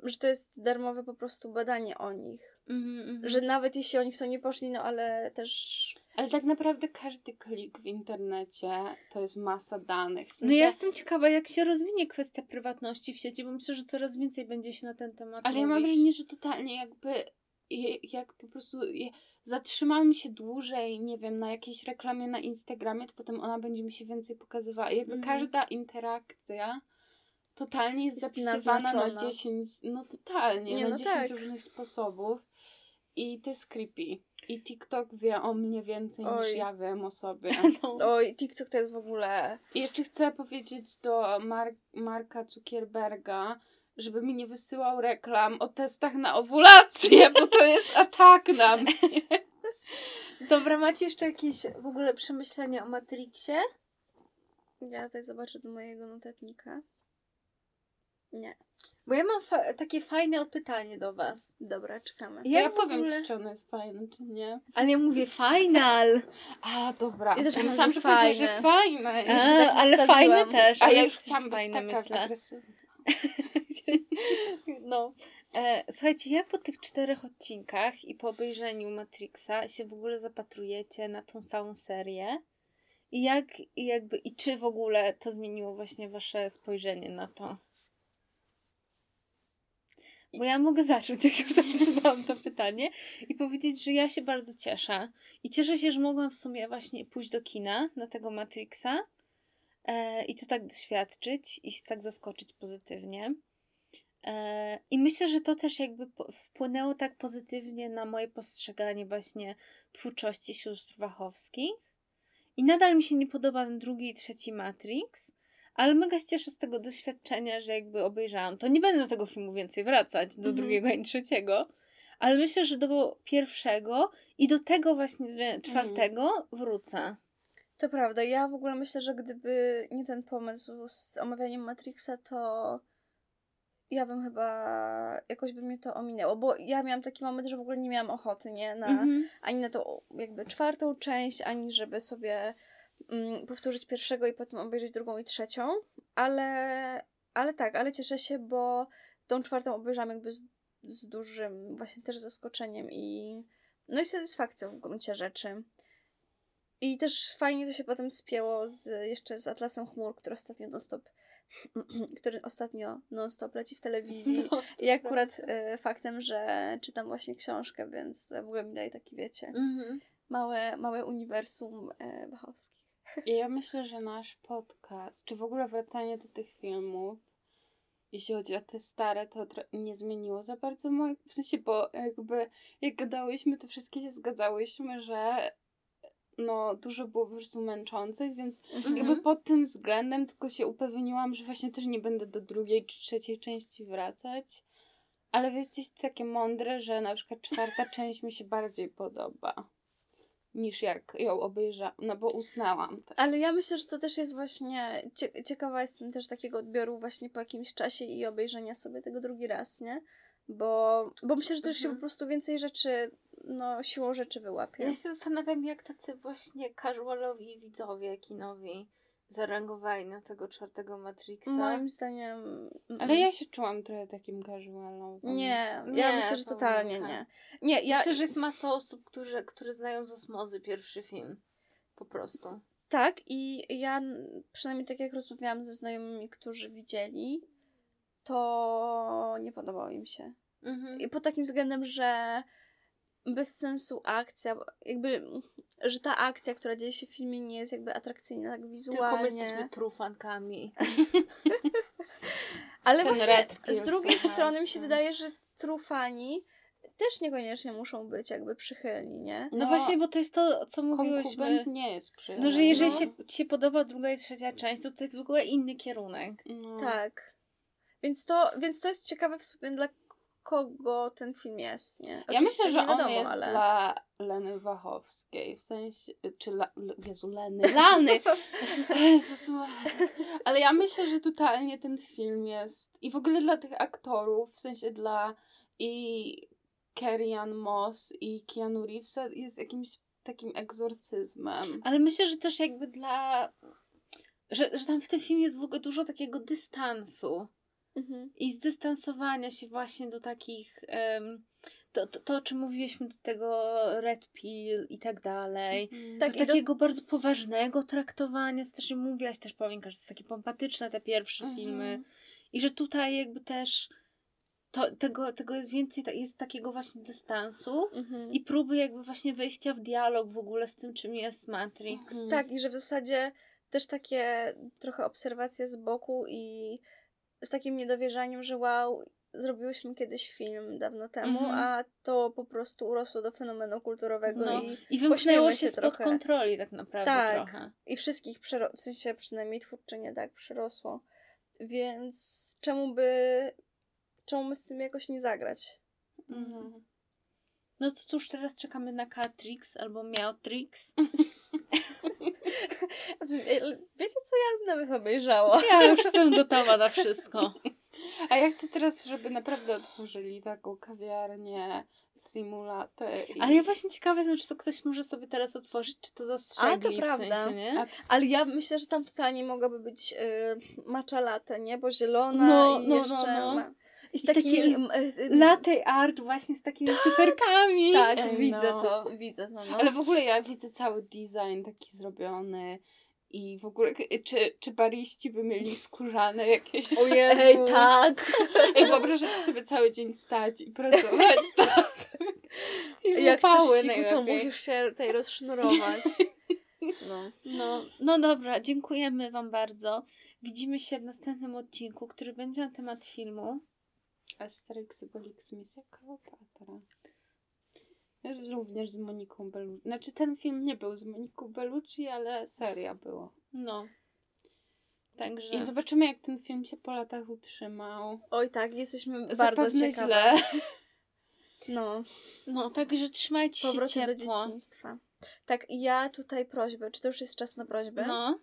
że to jest darmowe po prostu badanie o nich. Mhm, mhm. Że nawet jeśli oni w to nie poszli, no ale też... Ale tak naprawdę każdy klik w internecie to jest masa danych. W No sensie, ja jestem ciekawa, jak się rozwinie kwestia prywatności w sieci, bo myślę, że coraz więcej będzie się na ten temat Ale ja mam mówić. wrażenie, że totalnie jakby jak po prostu je, zatrzymamy się dłużej, nie wiem, na jakiejś reklamie na Instagramie, to potem ona będzie mi się więcej pokazywała. Jakby Mhm. każda interakcja totalnie jest, Jest zapisywana na naznaczona. 10, no totalnie, Nie, na no 10 tak. różnych sposobów. I to jest creepy. I TikTok wie o mnie więcej Oj. niż ja wiem o sobie. No. Oj, TikTok to jest w ogóle... I jeszcze chcę powiedzieć do Mar- Marka Zuckerberga, żeby mi nie wysyłał reklam o testach na owulację, bo to jest atak na mnie. Dobra, macie jeszcze jakieś w ogóle przemyślenia o Matrixie? Ja tutaj zobaczę do mojego notatnika. Nie. Bo ja mam fa- takie fajne pytanie do was. Dobra, czekamy. Ja w powiem ogóle- ci, czy ono jest fajne, czy nie. Ale ja mówię final! A, dobra. Ja też Ja myślałam, że powiedziesz, że fajne. fajne. Ja się A, tak ale fajne też. A ale ja już chciałam być fajne, taka myślę. agresywna. No. E, słuchajcie, jak po tych czterech odcinkach i po obejrzeniu Matrixa się w ogóle zapatrujecie na tą całą serię? I jak, i jakby, i czy w ogóle to zmieniło właśnie wasze spojrzenie na to? Bo ja mogę zacząć, jak już zadałam to pytanie i powiedzieć, że ja się bardzo cieszę. I cieszę się, że mogłam w sumie właśnie pójść do kina na tego Matrixa e, i to tak doświadczyć i się tak zaskoczyć pozytywnie. E, I myślę, że to też jakby wpłynęło tak pozytywnie na moje postrzeganie właśnie twórczości sióstr Wachowskich. I nadal mi się nie podoba ten drugi i trzeci Matrix, ale mega się cieszę z tego doświadczenia, że jakby obejrzałam to. Nie będę do tego filmu więcej wracać, do Mhm. drugiego ani trzeciego, ale myślę, że do pierwszego i do tego właśnie czwartego wrócę. To prawda. Ja w ogóle myślę, że gdyby nie ten pomysł z omawianiem Matrixa, to ja bym chyba jakoś by mnie to ominęło, bo ja miałam taki moment, że w ogóle nie miałam ochoty, nie? Na, Mhm. Ani na tą jakby czwartą część, ani żeby sobie powtórzyć pierwszego i potem obejrzeć drugą i trzecią, ale, ale tak, ale cieszę się, bo tą czwartą obejrzałam jakby z, z dużym właśnie też zaskoczeniem i no i satysfakcją w gruncie rzeczy. I też fajnie to się potem spięło z, jeszcze z Atlasem Chmur, który ostatnio non-stop który ostatnio non-stop leci w telewizji. No, I akurat e, faktem, że czytam właśnie książkę, więc w ogóle mi daje taki, wiecie, Mhm. małe, małe uniwersum e, Bachowskich. I ja myślę, że nasz podcast, czy w ogóle wracanie do tych filmów, jeśli chodzi o te stare, to nie zmieniło za bardzo moich, w sensie, bo jakby jak gadałyśmy, to wszystkie się zgadzałyśmy, że no dużo było po prostu męczących, więc Mhm. jakby pod tym względem tylko się upewniłam, że właśnie też nie będę do drugiej czy trzeciej części wracać. Ale wy jesteście takie mądre, że na przykład czwarta część mi się bardziej podoba niż jak ją obejrzałam, no bo usnęłam też. Ale ja myślę, że to też jest właśnie. Cie- ciekawa jestem też takiego odbioru właśnie po jakimś czasie i obejrzenia sobie tego drugi raz, nie? Bo, bo myślę, że też się Mhm. po prostu więcej rzeczy, no, siłą rzeczy wyłapie. Ja się zastanawiam, jak tacy właśnie casualowi widzowie kinowi zareagowali na tego czwartego Matrixa. Moim zdaniem. mm, Ale ja się czułam trochę takim casualowym. Nie, Nie, ja myślę, że to totalnie nie. Nie, ja. Myślę, że jest masa osób, którzy, które znają z osmozy pierwszy film. Po prostu. Tak, i ja przynajmniej tak jak rozmawiałam ze znajomymi, którzy widzieli, to nie podobało im się. Mhm. I pod takim względem, że bez sensu akcja, bo jakby, że ta akcja, która dzieje się w filmie, nie jest jakby atrakcyjna tak Tylko my wizualnie. jesteśmy trufankami. Ale Ten właśnie z drugiej strony mi się wydaje, że trufani też niekoniecznie muszą być jakby przychylni, nie? No, No, właśnie, bo to jest to, co mówiłyśmy. Nie jest przyjemny. No, że jeżeli No. się, ci się podoba druga i trzecia część, to to jest w ogóle inny kierunek. No. Tak. Więc to, więc to jest ciekawe w sumie dla kogo ten film jest, nie? Ja Oczywiście myślę, że wiadomo, on jest ale... dla Leny Wachowskiej, w sensie, czy la, L- Jezu, Leny, Lany! Jezus, ale ja myślę, że totalnie ten film jest i w ogóle dla tych aktorów, w sensie dla i Carrie Ann Moss i Keanu Reevesa jest jakimś takim egzorcyzmem. Ale myślę, że też jakby dla... Że, że tam w tym filmie jest w ogóle dużo takiego dystansu. Mhm. i zdystansowania się właśnie do takich. em, to, to, to, o czym mówiliśmy, do tego red pill i tak dalej. Tak, do i do- takiego bardzo poważnego traktowania. Strasznie mówiłaś też, Paulinka, że to jest takie pompatyczne te pierwsze Mhm. filmy. I że tutaj jakby też to, tego, tego jest więcej, jest takiego właśnie dystansu Mhm. i próby jakby właśnie wejścia w dialog w ogóle z tym, czym jest Matrix. Mhm. Tak, i że w zasadzie też takie trochę obserwacje z boku i z takim niedowierzaniem, że wow, zrobiłyśmy kiedyś film dawno temu, Mhm. a to po prostu urosło do fenomenu kulturowego No. i, I wymknęło się się spod trochę. kontroli tak naprawdę Tak. trochę. i wszystkich, w sensie przynajmniej twórczynie tak przerosło. Więc czemu by, czemu my z tym jakoś nie zagrać? Mhm. No to cóż, teraz czekamy na Catrix albo Meotrix. Wiecie co, ja bym nawet obejrzała. Ja już jestem gotowa na wszystko. A ja chcę teraz, żeby naprawdę otworzyli taką kawiarnię, simulatę. I... Ale ja właśnie ciekawa jestem, czy to ktoś może sobie teraz otworzyć, czy to zastrzegli w prawda. sensie, nie? A Ale ja myślę, że tam totalnie mogłaby być y, matcha latte, nie? Bo zielona No, i no, jeszcze... no, no. Ma... I z I takimi... takie m, y, y, Latte art właśnie z takimi cyferkami. Tak, Ej, widzę no. to, widzę to, no. Ale w ogóle ja widzę cały design taki zrobiony i w ogóle czy, czy bariści by mieli skórzane jakieś... O Ej, tak! Ej, wyobrażacie sobie cały dzień stać i pracować tak. I Jak chcesz siku, to musisz się tutaj rozsznurować. No. No, no dobra, dziękujemy Wam bardzo. Widzimy się w następnym odcinku, który będzie na temat filmu. Asterix Obelix Misja Kleopatra. Również z Moniką Bellucci. Znaczy ten film nie był z Moniką Bellucci, ale seria była. No. Także. I zobaczymy jak ten film się po latach utrzymał. Oj tak, jesteśmy bardzo ciekawe. źle. No, No, także trzymajcie się powrocie do ciepło. dzieciństwa. Tak, i ja tutaj prośbę, czy to już jest czas na prośbę? No.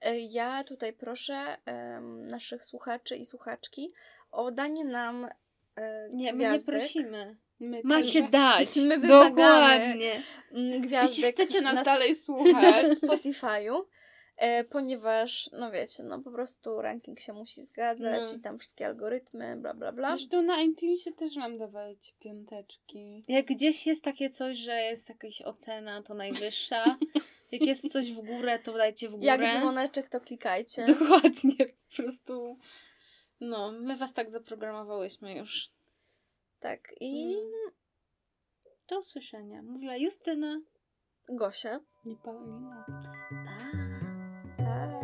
E, Ja tutaj proszę em, naszych słuchaczy i słuchaczki o danie nam e, Nie, my nie gwiazdek. prosimy. My Macie dać. My wymagamy. Dokładnie. Mm, Gwiazdek Jeśli chcecie nas na dalej słuchać. Spotify'u, e, ponieważ, no wiecie, no po prostu ranking się musi zgadzać No. i tam wszystkie algorytmy, bla bla bla. Zresztą na iTunesie też nam dawajcie piąteczki. Jak gdzieś jest takie coś, że jest jakaś ocena, to najwyższa, Jak jest coś w górę, to dajcie w górę. Jak dzwoneczek, to klikajcie. Dokładnie, po prostu. No, my was tak zaprogramowałyśmy już. Tak, i Mm. Do usłyszenia. Mówiła Justyna. Gosia. Nie Paulina. Pa. Pa.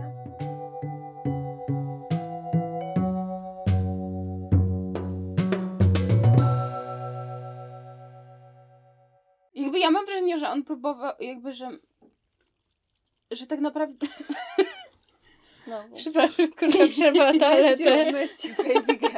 Jakby ja mam wrażenie, że on próbował, jakby, że że tak naprawdę... Znowu. Przepraszam, kurwa, przerwa na Miss you, toaletę. miss you, baby girl.